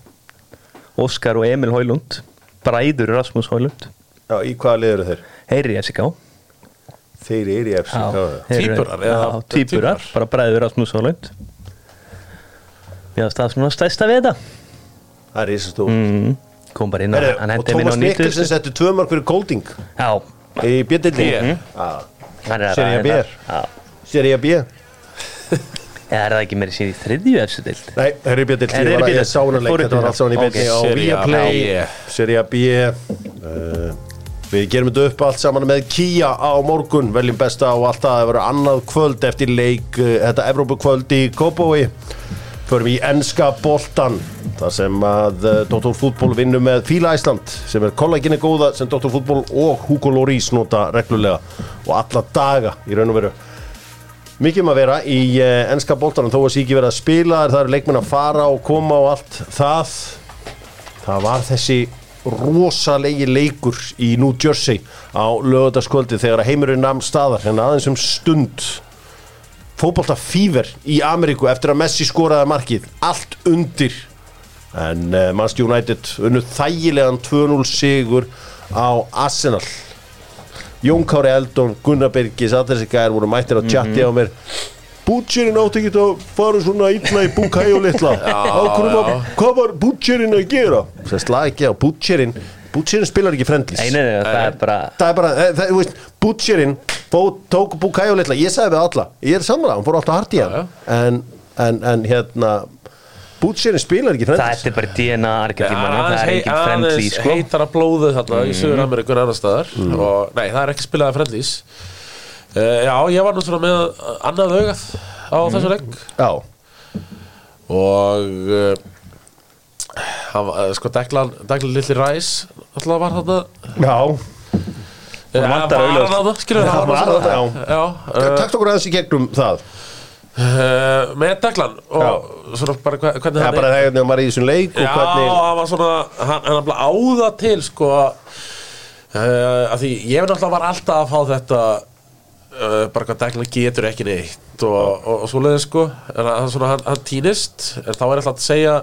Óskar og Emil Hólund Bræður Rasmus Hólund. Já, í hvaða liður eru þeir? Heyri FCK Þeir eru í FC Já, já. tvíburar, bara bræður Rasmus Hólund. Já, það er svona stæsta við þetta. Það er risastóð mm, Kom bara inn á, Heru, hann og hendi minn á Tómas Mikkelsen 90 setti tvö mark fyrir Golding. Já, í bjöldinni B. hann er að Sería B. Já, Sería B. Eða er það ekki meira síðan í þriðju efstu dild? Nei, það er í Er í Ég sá hana leik, Fóru þetta var allt saman í bjöldinni á Viaplay B. Sería B. Uh, Við gerum þetta upp allt saman með Kia á morgun. Veljum besta og allt það Það verður annað kvöld eftir leik uh, Þetta Evrópu kvöld í Kópói Förum í enska boltan Það sem að uh, Dr. Fútból vinnur með Fíla Æsland sem er kollaginni góða sem Dr. Fútból og Hugo Lloris nota reglulega og alla daga í raun og veru Mikið um að vera í uh, enska boltanum þó að sé ekki verið að spila það eru leikmenn að fara og koma og allt það það var þessi rosalegi leikur í New Jersey á lögutaskvöldi þegar heimurinn namn staðar en aðeins um stund fótbolta fíver í Ameríku eftir að Messi skoraði markið. Allt undir. En uh, Manchester United unnu þægilegan 2-0 sigur á Arsenal. Jón Kári Eldon, Gunnar Birgis allir þessi gæðir voru mættir að chatti á mér. Butcherinn átti ekki að fara svona illa í Bukai og litla hvað var Butcherinn að gera? Það slag ekki á. Butcherinn Butcherinn spilar ekki frendlis Nei, nei, nei, það er bara Það er það, það, fó- tók Bukai og litla, ég sagði við alla. Ég er sammála, hann fór alltaf hart í hann. En, en, en hérna Butcherinn spilar ekki frendlis Þetta er bara DNA Argentímanu, það er engin friendly aðeins sko. heitara blóðu þarna í Söður Ameríku en annar staðar. Og nei, það er ekki spilað að friendlís uh, Já, ég var nú svona með annað augað á þessu leik Já, og uh, hann var, uh, sko Deklan Deklan Lilli Ræs alltaf var þarna. Já Eh, vantar var augljóst. hann þarna, skilur Já, hann var var þarna, þarna Já, uh, Takk okkur aðeins í gegnum það. Uh, með Deklan og svona bara hvernig hann bara þegar hann var í þessum leik Já, hann var svona hann, bara áða til sko uh, að því ég var náttúrulega var alltaf að fá þetta bara hvað Declan getur ekki neitt og, svoleiði sko. En hann, svona, hann, hann týnist en þá er alltaf að segja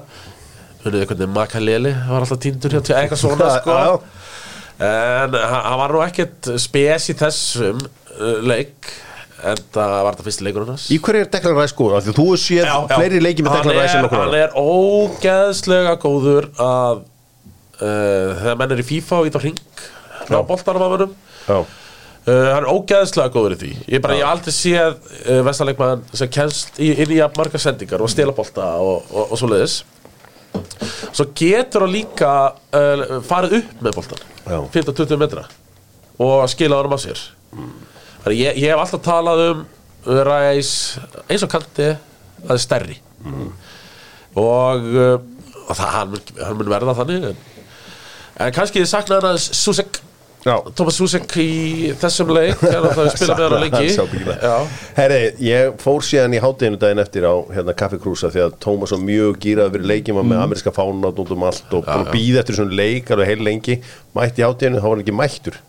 Munið hvernig Makaleli var alltaf týndur hjá eitthvað svona sko En hann hann var nú ekkert spes í þessum uh, leik En það var þetta fyrsti leikur hans. Í hverju er Declan Rice? Af Því þú séð fleiri leiki með Declan Rice en okkur hann er ógeðslega góður að uh, þegar menn er í FIFA og ít á hring á Já, uh, hann er ógeðslega góður í því. Ég, bara, ég aldrei séð uh, vestarleikmann sem kennst í, inn í marga sendingar og stela bolta og, og, og svo leiðis svo getur hann líka uh, farið upp með boltan Já. 15-20 metra og skila honum á sér. Þannig ég, ég hef alltaf talað um Ræs eins og kanti að það er stærri. Og, uh, og það, hann, mun, hann mun verða þannig en, en kannski þið saknaði hann að Susek já. Thomas Susek í þessum leik þegar það spila með hann að leiki. Herri, ég fór síðan í hátteginu daginn eftir á hérna Kaffi Krúsa því að Tómas var mjög gýrað fyrir leikjum var með ameríska fána út um allt og að býða eftir svona leik alveg heil lengi. Mætti í hátteginu, þá var hann ekki mættur.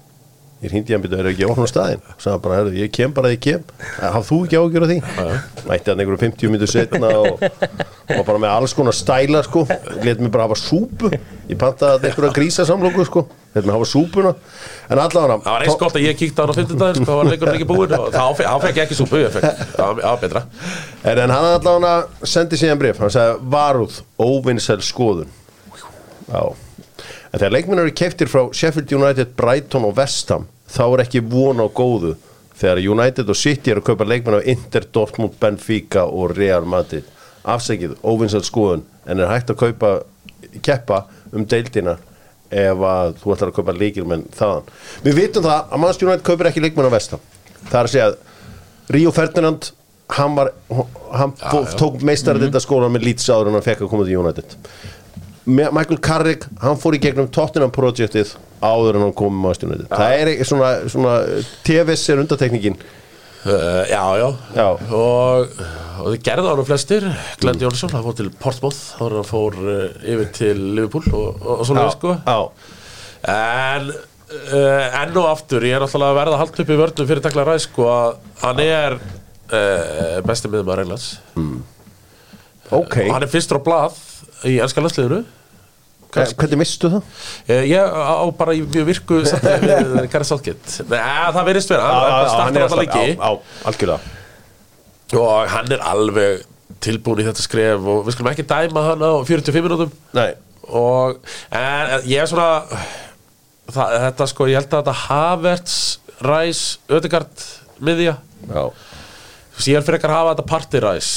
Ég hindi hann byrja, er ekki ofn á staðinn? Sagði hann bara, herri, ég kem bara, ég kem. Hafð þú ekki ágjör á því? mætti hann einhverjum 50 minnur setna og, og bara með alls konar stæla sko, let mér bara hafa súpu. Ég pantaði að einhverja grísasamlóku sko mér hafa súpuna. En allavega það var eins gott að ég kíkti á hann á 50 daginn sko, það var leikurinn ekki búinn og þá fe- hann fekk ekki súpu, fekk, það var betra. En, en hann allavega sendi síðan bref Hann sagði varúð, óvinnsæl skoðun. Já. En þegar leikmenn eru keftir frá Sheffield United, Brighton og West Ham þá er ekki von á góðu þegar United og City eru að kaupa leikmenn af Inter, Dortmund, Benfica og Real Madrid. Afsækið, óvinnsæl skoðun en er hægt að kaupa keppa um deildina ef að þú ætlar að kaupa leikilmenn þaðan. Við vitum það að Manchester United kaupir ekki leikmenn á West Ham. Það er að segja Ríó Ferdinand hann, var, hann já, já. tók meistar þetta skólan með Leeds áður en hann fekk að koma til United. Michael Carrick, hann fór í gegnum Tottenham projektið áður en hann kom með Manchester United. Það er ekki svona, svona TVS er undatekningin Uh, já, já, Já. Og, og þið gerðu hann flestir Glenn Jónsson, hann fór til Portsmouth hann fór uh, yfir til Liverpool og, og, og svona sko. já, En uh, enn og aftur, ég er náttúrulega að verða að halda upp í vörnum fyrir takla ræð sko að hann er uh, besti miðum að Englands ok. og hann er fyrstur á blað í ennska landsliðinu. Eh, hvernig mistu það? Eh, Ég á bara í virku við Southgate. Nei, það verðist vera, hann startar alltaf alltaf- já, algjörlega og hann er alveg tilbúin í þetta skref og við skulum ekki dæma hann á 45 minútum Nei, og en, en ég er svona það, þetta sko, ég held að þetta Havertz, Ræs, Ödegard miðja, ég er fyrir að hafa þetta Party Ræs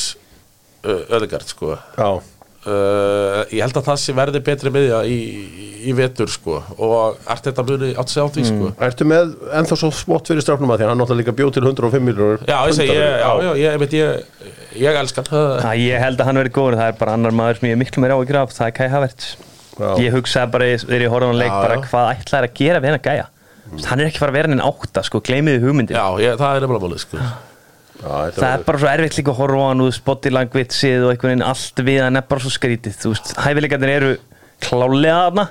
Ödegard sko. Já Uh, ég held að það sé verði betri miðja í, í vetur sko. Og ert þetta muni átt sig á því sko. Ertu með ennþá svo smott fyrir strafnum að því? Að hann náttúrulega líka bjóð til 105 miljónur Já, ég segi, ég, já, já, ég, ég, ég, ég elskan það. Ég held að hann verið góður, það er bara annar maður sem ég er miklu meira á að graf, það er Kai Havertz. Já. Ég hugsaði bara þegar ég horfði á hann leik Já, bara já. hvað ætlaði að gera við hennar gæja? Hann er ekki fara að vera henni átta, sko, gleymiði hugmyndin Já, ég, Já, Það er bara svo erfitt líka að horfa á hann úr language-ið og einhvern veginn allt við hann er bara svo skrítið, þú veist, hæfileikarnir eru klálega þarna,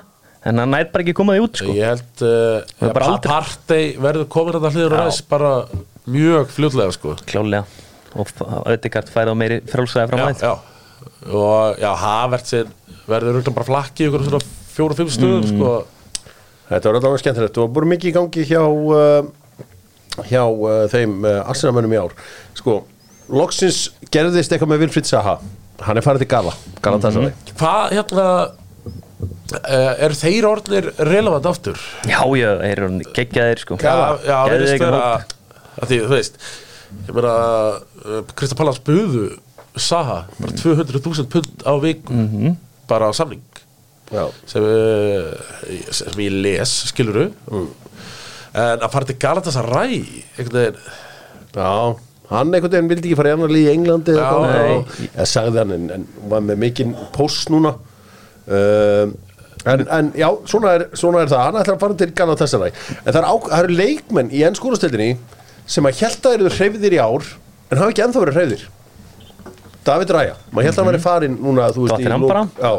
en hann nært bara ekki að koma því út, sko Ég held, uh, Það er bara pa aldrei- partey verður komin að það hliður og ræs bara mjög fljótlega, sko. Klálega, og auðvitað færið á meiri frálsæði fram Já, að já. Og, já, Havertzin verður rúglega bara flakki í ykkur svona fjóru-fimm stöðum, Mm. sko. Þetta var allavega skemmtilegt og búið mikið í gangi hjá uh, hjá uh, þeim uh, arsenamönnum í ár. Sko, loksins gerðist eitthvað með Vilfrid Saha. Hann er farið til Gala, Galatasaray. Hvað, hérna, uh, er þeir orðnir relevant aftur? Já, já, þeir eru geggjaðir, sko. Já, já, það vera hóp. að því, þú veist ég meina, Krista Pallas buðu Saha, bara 200.000 pund á viku, Mhm. bara á samning. Já, sem, uh, sem ég les, skiluru en að fara til Galatasaray einhvern veginn? Já hann einhvern veginn vildi ekki fara í annar líð í Englandi eða Já, og- eða sagði hann en, en var með mikinn post núna. Um, en, en já, svona er, svona er það. Hann ætlar að fara til Galatasaray. En það, er á, það eru leikmenn í ennskólastöldinni sem að að eru hreyfðir í ár en hafa ekki ennþá verið hreyfðir. David Raya, maður held að hann verið farinn núna, þú veist, í Tottenham lok- bara. já.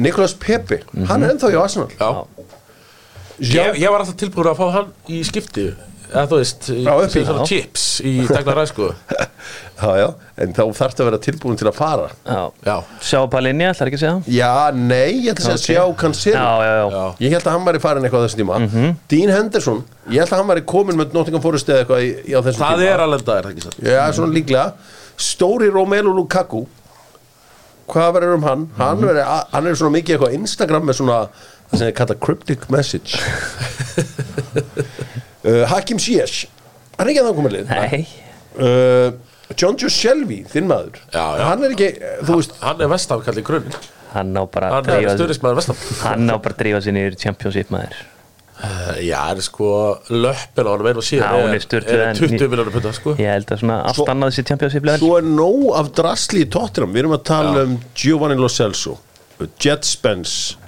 Nicolas Pepe, hann er ennþá í Arsenal. Já. Ég, ég var alltaf tilbúin að fá hann í skipti eða þú veist, í- sem svona chips í Dagnar Ræsku já, já, en þá þarfst að vera tilbúin til að fara. Já, Já, sjá Palinja, ætlar ekki að segja? Það? Já, nei, ég ætla að segja sjá Cancelo. Já, já, já, já, Ég held að hann væri farin eitthvað á þessum tíma. Dean Henderson, ég held að hann væri komin með Nottingham Forest eða eitthvað í, í á þessum það tíma. er alveg það er það ekki satt? Já, svona líklega. Stóri Romelu Lukaku. Hvað verður um hann? Hann, veri, hann er svona mikið eitthvað á Instagram með svona það sem er kallað cryptic message. Uh, Hakim Ziyech. Hann er ekki að það komið lið Nei, uh, John Joe Shelby, þinn maður. Já, já. Hann er ekki, þú veist Hann er grunn. Hann á bara að Hann er drífa stöðnismæður vestam Hann á bara að drífa sér niður í Championship maður. Já, það er sko löppin á hann einu og síðan Já, er sturluð er en- 20 miljónur punda sko. Ég held að svona allt Svo- annað Championship level. Svo er nóg af drasli í Tottenham. Við erum að tala um Giovanni Lo Celso Jet Spence uh,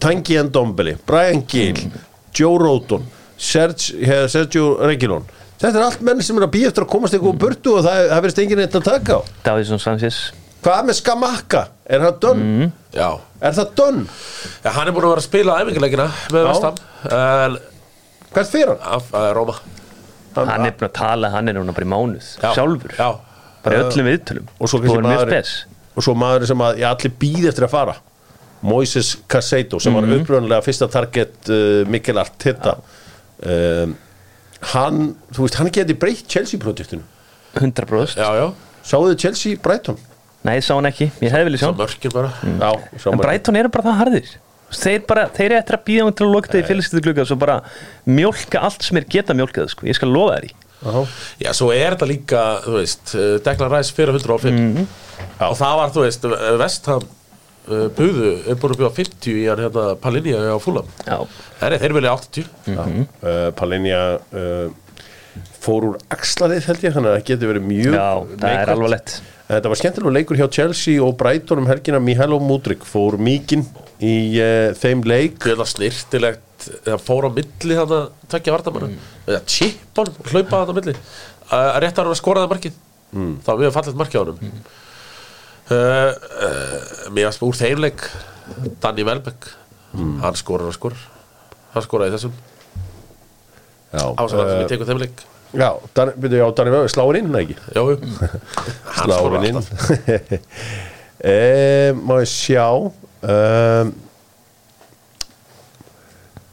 Tangi Ndombele Brian Gill Joe Rodon Serge, eh, Sergio Reguilon Þetta er allt menn sem er að býja eftir að komast eitthvað úr burtu og það, það verðist enginn eitt að taka á Davíðsson Sanchez Hvað með Skamaka? Er það done? Já, Er það done? Já, hann er búin að vera að spila æfingarleikina með Já. vestam en Hvert fyrir hann? af uh, Róma Hann er búin að tala, hann er núna bara í mánuð Já. Sjálfur, Já, bara öllum viðtölum Og svo maður spes Og svo maður sem að ég allir býði eftir að fara Moises Casado sem var uppröðanlega fyrsta target uh, Mikkel Arteta. Um, Hann, þú veist, hann geti breytt Chelsea-projektinu 100% já, já. Mm. Sáðu þið Chelsea Brighton? Nei, sá hann ekki, ég hefði Svo hann. mörkin bara. Já, En Brighton eru bara það harðir. Þeir, bara, þeir eru eftir að býða um til að loka þetta í félagstæðu glugga Svo bara mjólka allt sem er geta mjólkað sko. Ég skal lofa þér í Já. Já, svo er þetta líka, þú veist uh, Declan Rice fyrir 105 Mhm. og það var, þú veist, Vestham uh, buðu, er búin að bjóða 50 í hann hérna Palinja á Fulham Já, Nei, nei, þeir vilja 80 uh, Palinja uh, fór úr axlarið held ég þannig að það getur verið mjög Já, það er alvarlegt. En Þetta var skemmtilega leikur hjá Chelsea og Brighton um helgina. Mihailo Mudrik fór mikinn í uh, þeim leik. Þetta er snirtilegt Það fór á milli þannig að takja vartamann mm. Eða chippan, hlaupa þannig á milli. Rétt að hann skoraði markið. Mm. Það var mjög fallegt markið á honum. Mm. Uh, uh, Mér varst úr þeim leik Danny Welbeck. Hann skorar og skorar. Hann skoraði í þessum. Já, Ásæðan sem ég tekur þeim leik. já, Dan, byrju, já Danny Welbeck, sláin inn, ekki? Jájú Hann skorar Sláin inn. e, Má ég sjá um,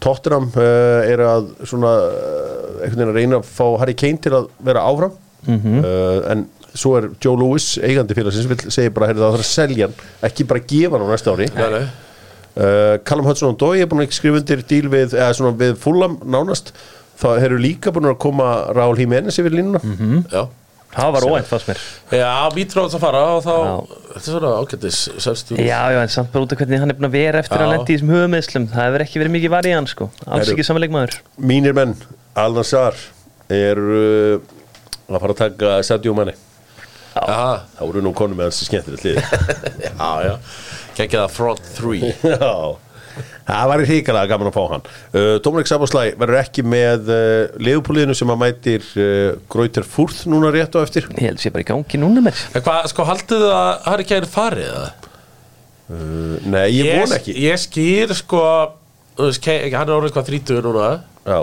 Tottenham uh, er að svona uh, einhvern veginn að reyna að fá Harry Kane til að vera áfram. Uh, en svo er Joe Lewis eigandi félagsins vil segja bara heyrðu, það þarf að selja hann ekki bara gefa hann á næsta ári. Nei, nei. uh, Callum Hudson og Dói er búin að skrifa undir díl við, eða svona við Fulham nánast. Það eru líka búin að koma Raúl Jiménez yfir línuna. Já. Það var óænt fannst mér. Já, Mítróðs að fara og þá. Þetta er svona ágættis Já, já, en samt bara út af hvernig hann er búin að vera eftir Já. að lendi í þessum höfumeðslum Það hefur ekki verið mikið varið í hann sko. Alls Heyrðu. ekki samanleikmaður mínir menn, Al-Nassar er uh, að fara að taka Sadio Mane þá eru nú konum með hans skemmtilegt lið. Já, já. Kekja það front three Já, það væri hríkalega gaman að fá hann. Uh, Dominik Saboslæ verður ekki með uh, liðupúliðinu sem að mætir uh, Grauter Fúrð núna rétt á eftir. Ég held sé bara í gangi núna mér En hvað, sko, haldið þið að Harry Kane farið það? uh, Nei, ég von ekki. Ég skýr, sko Hann er orðið hvað 30 núna. Já,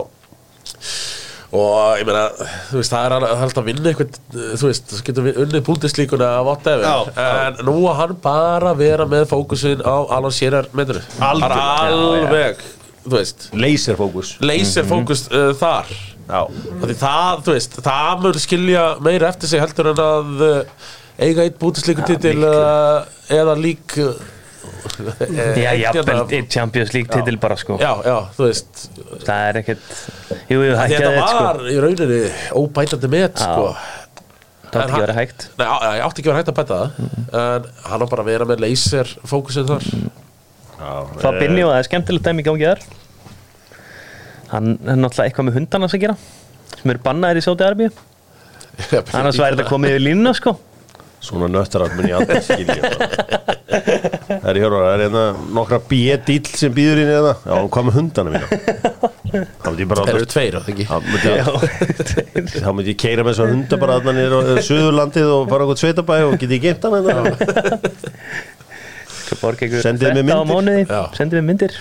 Og ég meina, þú veist, það er alveg- alltaf að vinna eitthvað Þú veist, það getur unnið búldislíkuna whatever. Já, já. En nú að hann bara vera með fókusin á Alan Shearer myndir Bara alveg, þú veist. Laserfókus. Laser fókus uh, þar. Því það, þú veist, það mun skilja meira eftir sig heldur en að uh, eiga eitt bútislíkutitil eða, eða lík uh, Já, jafnvel einn Champions League titil bara sko. Já, já, þú veist. Það er ekkert Jú, jú, það er ekki Þetta að þetta var sko í rauninni óbætandi met, sko. Það átti ekki að vera hægt. Nei, á- ég átti ekki að vera hægt að bæta það. En hann á bara að vera með laser fókusin þar. Það binni og það er skemmtilegt dæmi í gangi þar. Hann er náttúrulega eitthvað með hundana að gera sem eru bannaðir í Sáti Arbíu annars væri þetta komið yfir línuna sko svona nöttarar mun ég aldrei skilja. Það er í hörvar, það er hérna nokkra B-dýll sem býður inn eða Já, hvað með hundana mína. Það myndi ég bara Þeir eru tveir, á ég þá myndi ég keira með þessar hunda bara að niður á eh, Suðurlandið og fara okkur sveitabæ og geti ég geimt hann hérna? Sendið mér 13 á myndir. Sendið mér myndir.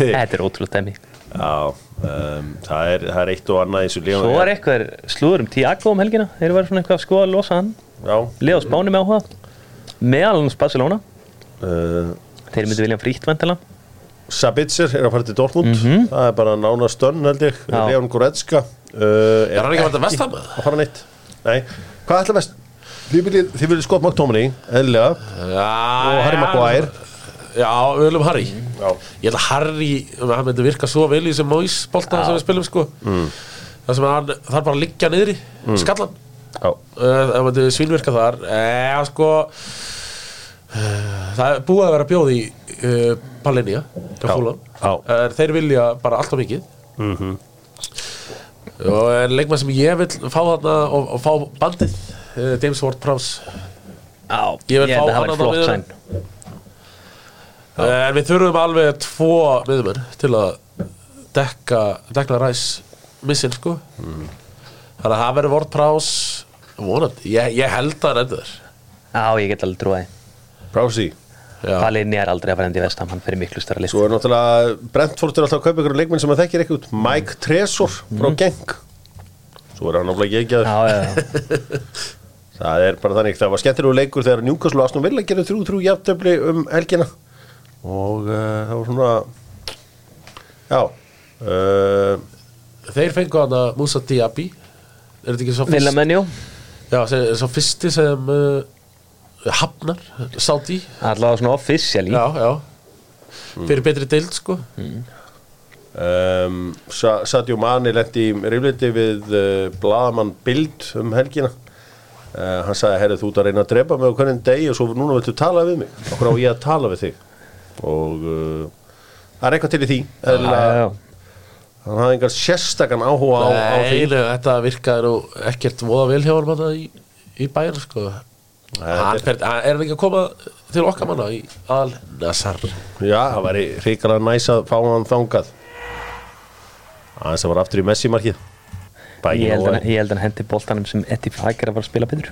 Þetta er ótrúlega dæmi. Já, um, það, er, það er eitt og annað eins og lífa Svo var eitthvað slúður um Tiago um helgina. Þeir var svona eitthvað að skoða að losa hann Leða á spáni með áhuga? Meðal hans Barcelona? Uh, Þeir myndi vilja frítt vantala Sabitzer er að fara til Dortmund. Það er bara nána stönn held ég. Leon Goretzka uh, Er hann ekki að verða vestam með að fara neitt. Nei, hvað ætla vest? Þið viljið, Scott McTominay eðlilega. Já, og Harry Maguire. Já, við viljum Harry. Já. Ég held að Harry, hann myndi virka svo vel í þessum Mois bolta sem við spilum sko. Mm. Það sem hann þarf bara að liggja niðri mm. Skallan Það myndi svínvirka þar Eða sko uh, Það er búið að vera bjóð í uh, Palinja Já. Já. uh, Þeir vilja bara alltaf mikið Mhm. Og er leikmann sem ég vil fá þarna og, og fá bandið uh, James Ward-Prowse Já, Ég vil ég fá að það hann flott miðjuna. sæn Eh, En við þurfum alveg tvo miðumenn til að dekka, dekka ræs missin sko Þannig að það verður vortprás vonandi, ég, ég held að hann endur Já, ég get alveg trúið Prási Já, Palinni er aldrei að fara endi vestam Hann fyrir miklu stærra list Svo er náttúrulega Brentford er alltaf að kaupa ykkur leikmenn sem að þekkir ekki út. Mike Tresor frá Genk. Svo er hann náttúrulega ekki ekki Já, já, já. Það er bara þannig, það var skemmtilegu leikur þegar Newcastle og Aston Villa gerði þrjú þrjú jafntöfli um helgina. Og uh, það var svona já uh, Þeir fengu hann að Musa Diaby Er þetta ekki svo fyrst? Svo fyrsti sem uh, hafnar, Saudi. Allavega svona officially. Já, já. Fyrir betri deild sko. Um, Sa Sadio Mani lendi í rifliti við uh, bladamann Bild um helgina. Uh, hann sagði, herri þú ert að reyna að drepa mig á hvernig degi og svo núna viltu tala við mig. Okkur á ég að tala við þig? Og uh, það er eitthvað til í því. Já. Hann hafði engar sérstakann áhuga á, á því. Nei, nei, þetta virkaði nú ekkert voða vel hjá hann í, í bæjar sko. hann fer, hann er ekki að koma til okkar manna í Al Nassar Já, það væri hrikalega næs að fá hann þangað. Aðeins að var aftur í Messi-markið. Ég held, og að, ég held að hann hendi boltanum sem Eddie Fager að fara að spila betur.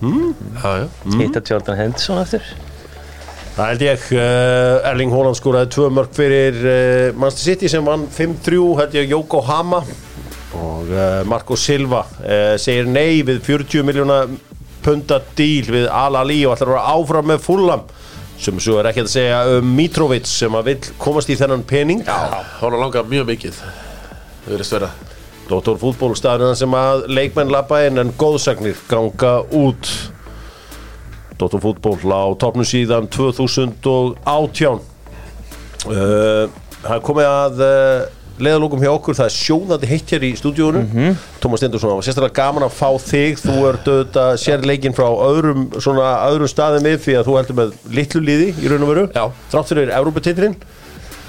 Já, já. Hitta Jordan Henderson aftur Það held ég, uh, Erling Haaland skóraði tvö mörg fyrir uh, Manchester City sem vann 5-3, held ég Yokohama. Og uh, Marco Silva segir nei við 40 miljóna punta díl við Al-Ali og ætlar að vera áfram með fullam sem svo er ekki að segja um Mitrovic sem að vill komast í þennan pening. Já, hann langar mjög mikið Það verðist vera. Dóttor fútbólstafnina sem að leikmenn lappa inn en góðsagnir ganga út Dóttor fútból á topnum síðan 2018 uh, Það er komið að uh, leðalókum hjá okkur, það er sjóðandi heitt hér í stúdíunum Tómas Stendursson, það var sérstaklega gaman að fá þig þú ert auðvitað sérleikin frá öðrum, svona, öðrum staðum við því að þú heldur með litlu líði í raun og veru þrátt fyrir Evróputitlinn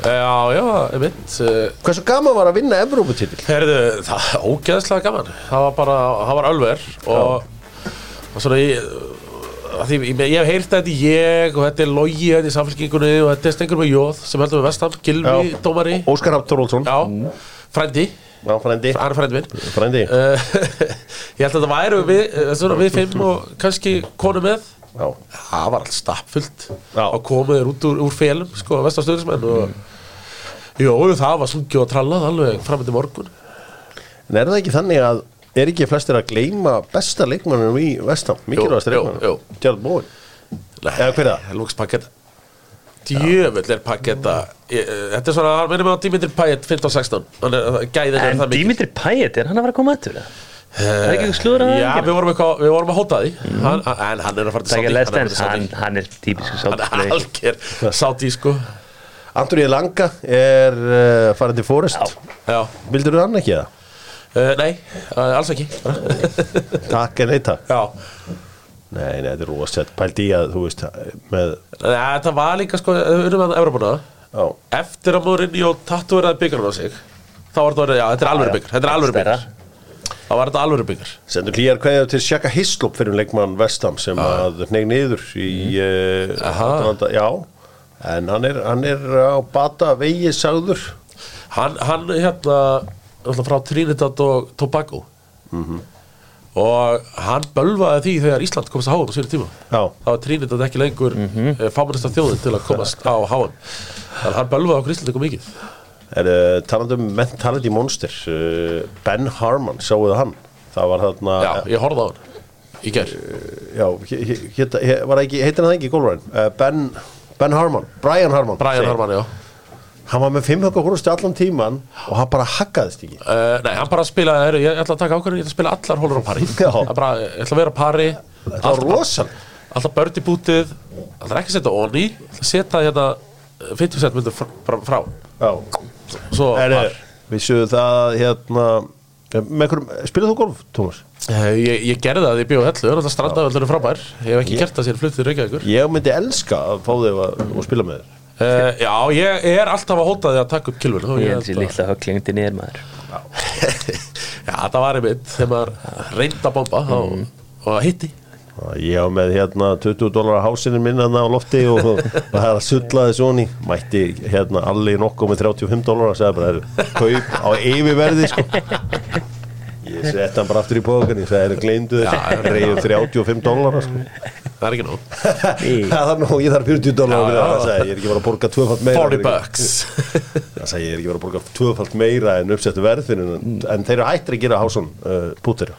Já, já, einmitt uh, Hversu gaman var að vinna Evróputitil? Herðu, það er ógeðslega gaman Það var bara, það var alver og, og svona ég, því, ég, hef heyrt þetta ég og þetta er logi þetta í samfélkingunni og þetta er stengur með jóð sem heldur með vestam, Gilvi, Já. dómari. Óskar Hafn Þorvaldsson Já, frændi. Já, frændi. Er frændi Frændi. Uh, Ég held að þetta væru við, eh, svona, við fimm og kannski konu með. Já, Það var allt stappfullt. Og komið út úr, úr félum sko, vestastöðismenn og Jó, það var sungið og trallað alveg fram til morgun. En er það ekki þannig að er ekki flestir að gleyma besta leikmannum í Vestam, mikilvægast leikmannum Gerald Bowen? Nei, Eða hver er það? Lúks Paketa Djöfull er Paketa Ég- eh, Þetta er svona, hann minnum á Dimitri Payet 15-16 Hann er, gæðin er En Dimitri Payet, er hann að fara að koma aftur? eða? Það er ekki eitthvað slúður að Já, við vorum, eitthvað, við vorum að hóta því. Hann, En hann er að fara til Það er ekki Saudi, að lesta hann er hann, hann er típisku Hann er algjör Sáti sko. Antoni Langa er uh, farin til Forest. Já, Vildur þú hann ekki það? Uh, nei, uh, alls ekki. Takk en neita Já. Nei, nei, þetta er rosett Pælt í að, þú veist, með Nei, Þetta var líka sko, unnum að Já, Eftir að Mourinho tattúraði byggarinn á sig Þá var þetta, já, þetta er alvöru byggar Þetta er alvöru byggar. Þá var þetta alvöru byggar. Sendur hlýjar kveðið til Sjaka Hislop fyrir leikmann Vestam sem að neyg niður í uh, Aha. Atlanta, Já, en hann er, hann er á bata vegi sagður. Hann, hann hérna frá Trinidad og Tobago. Og hann bölvaði því þegar Ísland komast á háum á sínu tíma. Já, þá var Trinidad ekki lengur mm -hmm. fámannasta þjóðin til að komast á háum þannig að hann bölvaði okkur Íslandingum mikið. Er uh, talandi um mentality monster uh, Ben Harmon, það hann? Það var þarna Já, ég horfði á hann í ger Já, he- he- héta, he, var það ekki, heitir hann ekki í gólfræðin? Uh, ben, ben Harmon, Brian Harmon Brian segi. Harman, já Hann var með 5 högg húrusti allan tíman og hann bara haggaðist ekki. Uh, nei, hann bara spilaði, heru, ég ætla að taka ákvörðin, ég ætla að spila allar hólur á pari. Það bara, Ég ætla að vera á pari. Það rosal Alltaf börn í bútið Alltaf ekki setja onni Ég setja hérna eh, 50 cent myndir frá, frá, Svo er, við séu það hérna með hverjum, spilað þú golf, Tómas? Eh, Ég, ég gerði það, ég bjóð hellu, þetta strandaðvöldur er frábær. Ég hef ekki gert það sér fluttið Reykjavíkur. Ég myndi elska að fá þig að, að spila með þér uh, Já, ég er alltaf að hóta því að taka upp kilvun Ég held sér litla höglingdi niður maður. Já, það var einmitt þegar maður reyndi að bomba þá, og það hitti. Ég á með hérna 20 dólar á hásinu minna á lofti og og það er að sullaði svoni mætti hérna allir nokkuð með 35 dólar og sagði bara, "Heyrðu, kaup á yfirverði sko. Ég sett hann bara aftur í pókan ég sagði, gleymdu þér, reyðu 35 dólar sko Það er ekki nóg. Það er nú, ég þarf 40 dólar Já, já. það sagði, ég er ekki bara að borga tvöfalt meira 40 bucks. Það sagði, ég er ekki bara að borga tvöfalt meira en uppsettu verðinu en, en þeir eru hættir að gera hásum uh, pútir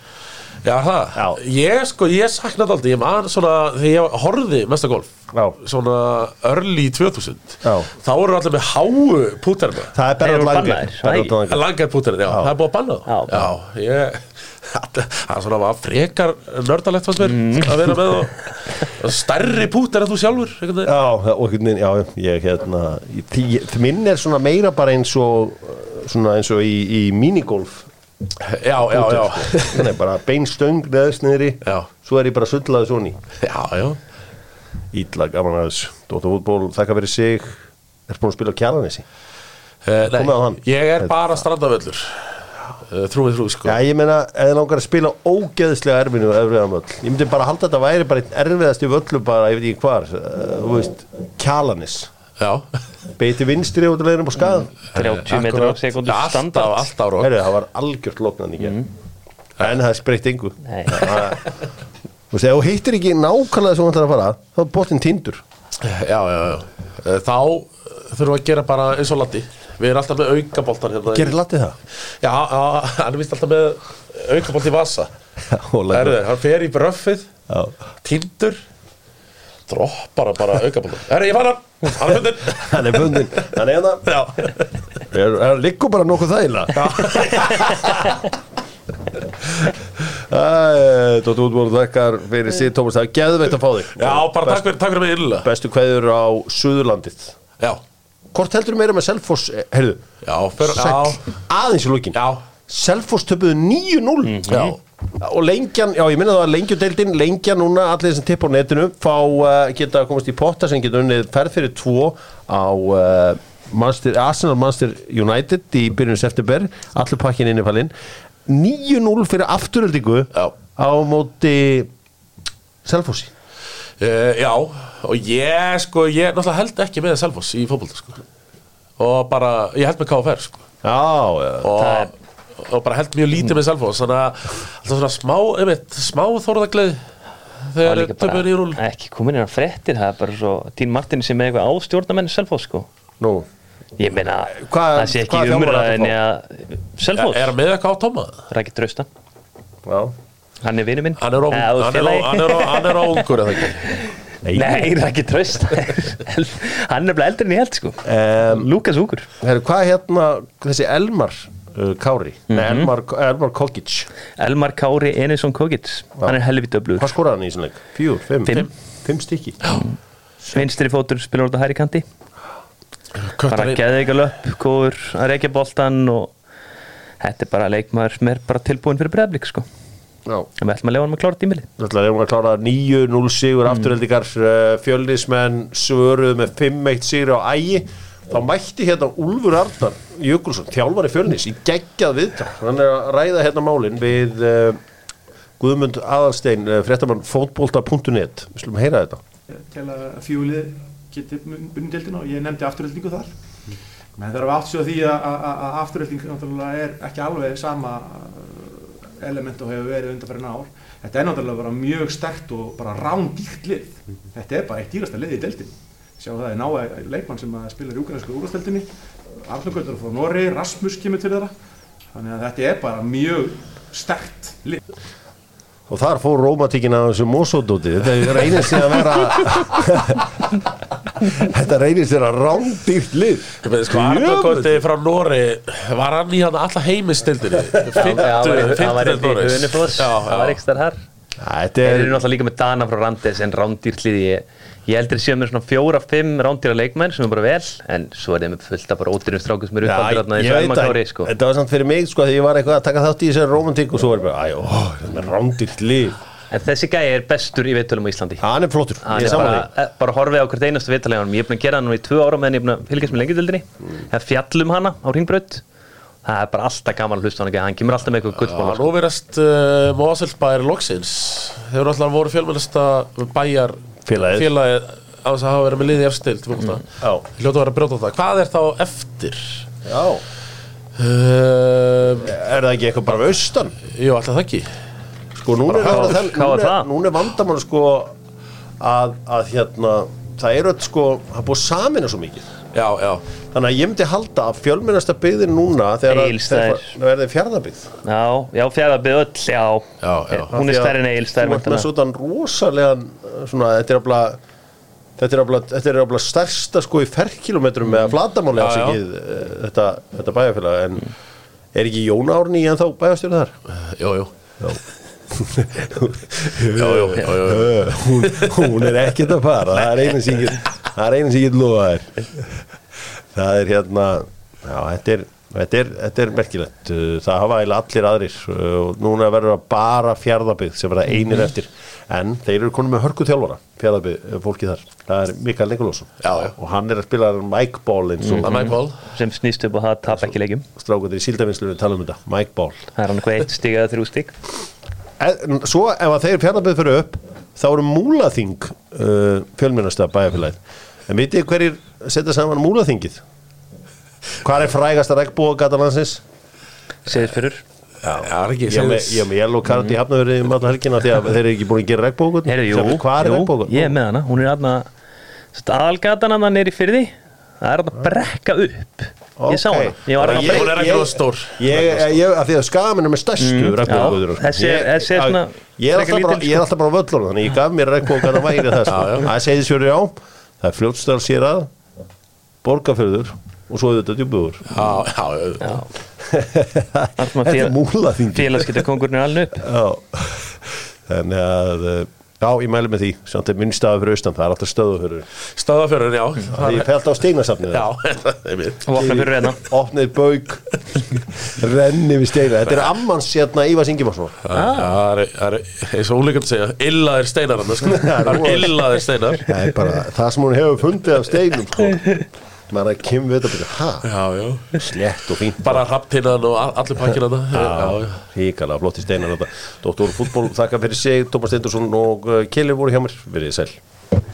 Já, það, Já. ég sko, ég saknaði aldrei Ég man svona, þegar ég horfði mesta golf Já. Svona early 2000 Já. Þá voru allir með háu púterna Það er Bernhard Langer. Langar púterna, já, það er búið að banna það Já. Já, ég Það er var frekar nördalegt fannst mér að vera með og, og stærri púter en þú sjálfur. Já, og já, ég hérna því- því minn er svona meira bara eins og uh, svona eins og í, í minigolf. Já, já, já. Þannig bara bein stöng neðst niðri Já. Svo er ég bara sullaði svona í. Já, já. Ítla gaman aðeins Dóttar fútból, þakka fyrir sig. Er búin að spila á kjalanessi Eh, nei. Ég er bara strandavöllur uh, Þrúið þrúið sko. Já, ég meina, þið langar að spila ógeðslega erfinu og erfiðan völl Ég myndi bara halda að þetta væri bara einn erfiðast í völlu bara, ég veit ekki hvar uh, Þú veist, Kjalanis Já. Beiti vinstri út af leiðinum á skaðan 30 metrar á sekundu Alltaf, standard. alltaf rokk Herri, það var algjört loknan í gerð En það spreytt engu. Nei. Þú veist, ef þú hittir ekki nákvæmlega sem þú ætlar að fara þá er bóttinn tindur. Já, já, já. Eh, Þá þurfum við að gera bara eins og Latti Við erum alltaf með aukaboltan hérna Gerir latið það? Já, hann er vist alltaf með aukabolt í vasa. Erðu, hann fer í bröffið Já. Tindur Droppar hann bara aukaboltan Herri, ég fann hann, hann er fundin Hann er bundin Hann er hérna. Er- Það liggur bara nokkuð þægilega Dóttu útbúinu þakkar fyrir síð Tómas, það er geðveitt að fá þig. Já bara takk fyrir, mig illa. Bestu kveður á Suðurlandið. Já, Hvort heldur meira með Selfoss, eh, heyrðu? Já, fyrir, já, aðeins í lókin já. Selfoss töpuðu 9-0 Já. Og lengjan, já ég minna það að lengjudeildin Lengja núna, allir sem tipp á netinu Fá uh, geta komast í potta sem geta unnið ferð fyrir tvo á uh, Manchester, Arsenal Manchester United í byrjun september. Allur pakkin inn í fallin 9-0 fyrir afturöldingu á móti Selfossi. Uh, já, og ég sko, ég náttúrulega held ekki með Selfoss í fótbolta sko. og bara, ég held með KFR sko. Já, já, og, og bara held mjög lítið með Selfoss þannig að alltaf svona smá, einmitt, smá var þegar töfum í rúl ekki komin inn á fréttir það er bara svo Tín Martin sem er eitthvað ástjórnamenn Selfoss sko. Nú. Ég meina Hvað- það sé ekki umræðinni að Selfoss. Er hann með eitthvað á tóma? Rækki Traustan Já. Hann er vinur minn. Hann er, ó, Eh, hann, er, ó, félagi. hann, er, ekki Nei, Traustan hann er bara eldri en ég held sko. Um, Lukas Úkur Herru, hvað er hérna þessi Elmar uh, Kári? Nei, Elmar, Elmar Kokic Elmar Kári Enesson Kogits hann er helviti öflugur. Hvað skoraði hann í þessum leik? Fjúr, fimm? Fimm. Fimm stykki. Vinstri fótur spilur út á hæri kanti. Bara Kötturinn- geði ekki löp góður að reykja boltan og þetta er bara leikmaður sem er bara tilbúin fyrir breyðblik sko en við ætlum að lefa hann að klára tímili Þannig að við klára 9-0 sigur Mm. afturheldingar uh, fjölnismenn svöruð með 5-1 sigur á ægi. Þá mætti hérna Úlfur Arnar Jökulsson, þjálfari fjölnis í geggjað viðtal, hann er að ræða hérna málin við uh, Guðmund Aðalstein, uh, fréttamann fótbolta.net, við slum heyra þetta. Til að fjúlið geti bundeldina og ég nefndi afturöldingu þar. Menn að átt sig á því að, að, að náttúrulega er ekki alveg sama element og hefur verið undanferðin ár. Þetta er náttúrulega bara mjög stert og bara rándýrt lið. Þetta er bara eitt dýrasta lið í deildin sjá það er náða leikmann sem að spila í úgrænsku úrvasteldinni Arnogöldur frá Norri, Rasmus kemur til þeirra. Þannig að þetta er bara mjög stert lið. Og þar fór rómatíkin að þessu mósódóti þetta reynir sér að vera þetta reynir sér að rándýrt lið. Sko, Arnarkorti frá Nóri var hann í hann alla heimistildinni það var eitthvað í Hunifors það var starf þar. Þeir er eru náttúrulega líka með Dana frá Randes en rándýrt liði ég, ég heldur séu með svona fjóra-fimm rándýra leikmenn sem er bara vel en svo er þeim fullt af bara ódýrum strákum sem eru uppaldir þarna í ég veit Sölma að Kári sko. þetta var samt fyrir mig sko þegar ég var eitthvað að taka þátt í þessari romantík og svo var ég bara, æjó, þetta er rándýrt lið en þessi gæi er bestur í viðtölum á Íslandi. Hann er flottur, hann ég er bara, eh, bara horfið á hvert einastu hann ég er búin að gera hann nú í tvö ára meðan ég er búin að fylgjast með lengjadöldinni það fjallum hana á ringbraut það er bara alltaf gaman að hlusta á hann ekki hann kemur alltaf með eitthvað Já, gullból nú verðast uh, Moselsbæri loksins. Þeir eru alltaf voru fjölmennasta bæjar Félagið. félagið á þess að hafa verið með liði efstild mm. Já. Hljóta að vera að brjóta það. Hvað er þá eftir? Já. Uh, er það ekki eitthvað bara austan? Jú, alltaf það ekki sko núna er, hvað var núna, núna er vandamál sko að, að hérna það er öll sko, það er búið samina svo mikið. Já, já, þannig að ég myndi halda að fjölmennasta byggðin núna þegar að- það verði fjárðabyggð já, já fjæðabið öll, já, Já, já. hún er stærri en stærri ert með svona rosalegan svona, þetta er afla þetta er þetta er afla stærsta sko í ferkilometrum með flatamóli Já, já. afsikið þetta, þetta bæjarfélag. En er ekki Jón Árni en þá bæjarstjóri þar? jú, jú. Já. Hún, hún er ekkert að fara. Það er einu sem ég get það er einu sem ég get lofa þér. Það er hérna já, þetta er, Þetta er, þetta er merkilegt, það hafa allir aðrir uh, og núna verður það bara fjárðabið sem verða einir Mhm. eftir. En þeir eru konum með hörku þjálfara fjárðabið fólki þar, það er Mikael Nikolásson. Og hann er að spila Mike Ball og Mike Ball. Sem snýst upp á það að tapa ekki leikjum. Strákundir í síldavinslu við tala um þetta, Mike Ball. Það er hann eitthvað eitt stig eða þrjú stig Svo ef að þeir fjárðabið fyrir upp þá eru múlaþing uh, fjölmennasta bæjarfélagið. En vitið hverjir setja saman múlaþingið? Hvað er frægasta regnbúagata landsins? segir fyrir. Já, það er ekki Ég er með, yellow card í hafnafjörði um alla helgina því að þeir eru ekki búin að gera jú, Hvað er regnbókun? ég er með hana. Hún er aðna aðalgatan hann er í fyrði það er aðna brekka upp ég sá hana, ég var að Hún er ekki nógu stór. Af því að skamin er með stærstu. Mm, regnbókuður já, þessi er- þessi er svona ég, er alltaf bara, alltaf bara á völlunum þannig ég gaf mér regnbókan að væri það sko. Það er segðisfjöru já, það er fljótstal sér að borgarfjörður og svo þetta djúbuður Já, já, já. Þetta er múla þingi félagsgetakongurinn er alveg upp. Já, þannig að uh, Já, ég mæli með því, samt er minnstaða fyrir austan, það er alltaf stöðu fyrir Stöðafjörður, já Það er fælt á steinasafnið. Já, það er mitt. Og opna fyrir hérna. Opnið bauk. Renni við steina. Þetta er ammans hérna Ívars Ingimarsson. Það er, það er, eins og úlíkant segja, illaðir steinar hann, sko. Það er illaðir steinar. Það er bara það sem hún hefur fundið af steinum sko. Maður er að kemur við þetta ha, Já, já. Slett og fínt. Bara hrappinnan og all- allir pakkina þetta Já, já híkala, flotti steinar þetta Dóttor fútból, þakka fyrir sig Tómas Steindursson og uh, Kelly voru hjá mér, verið sæl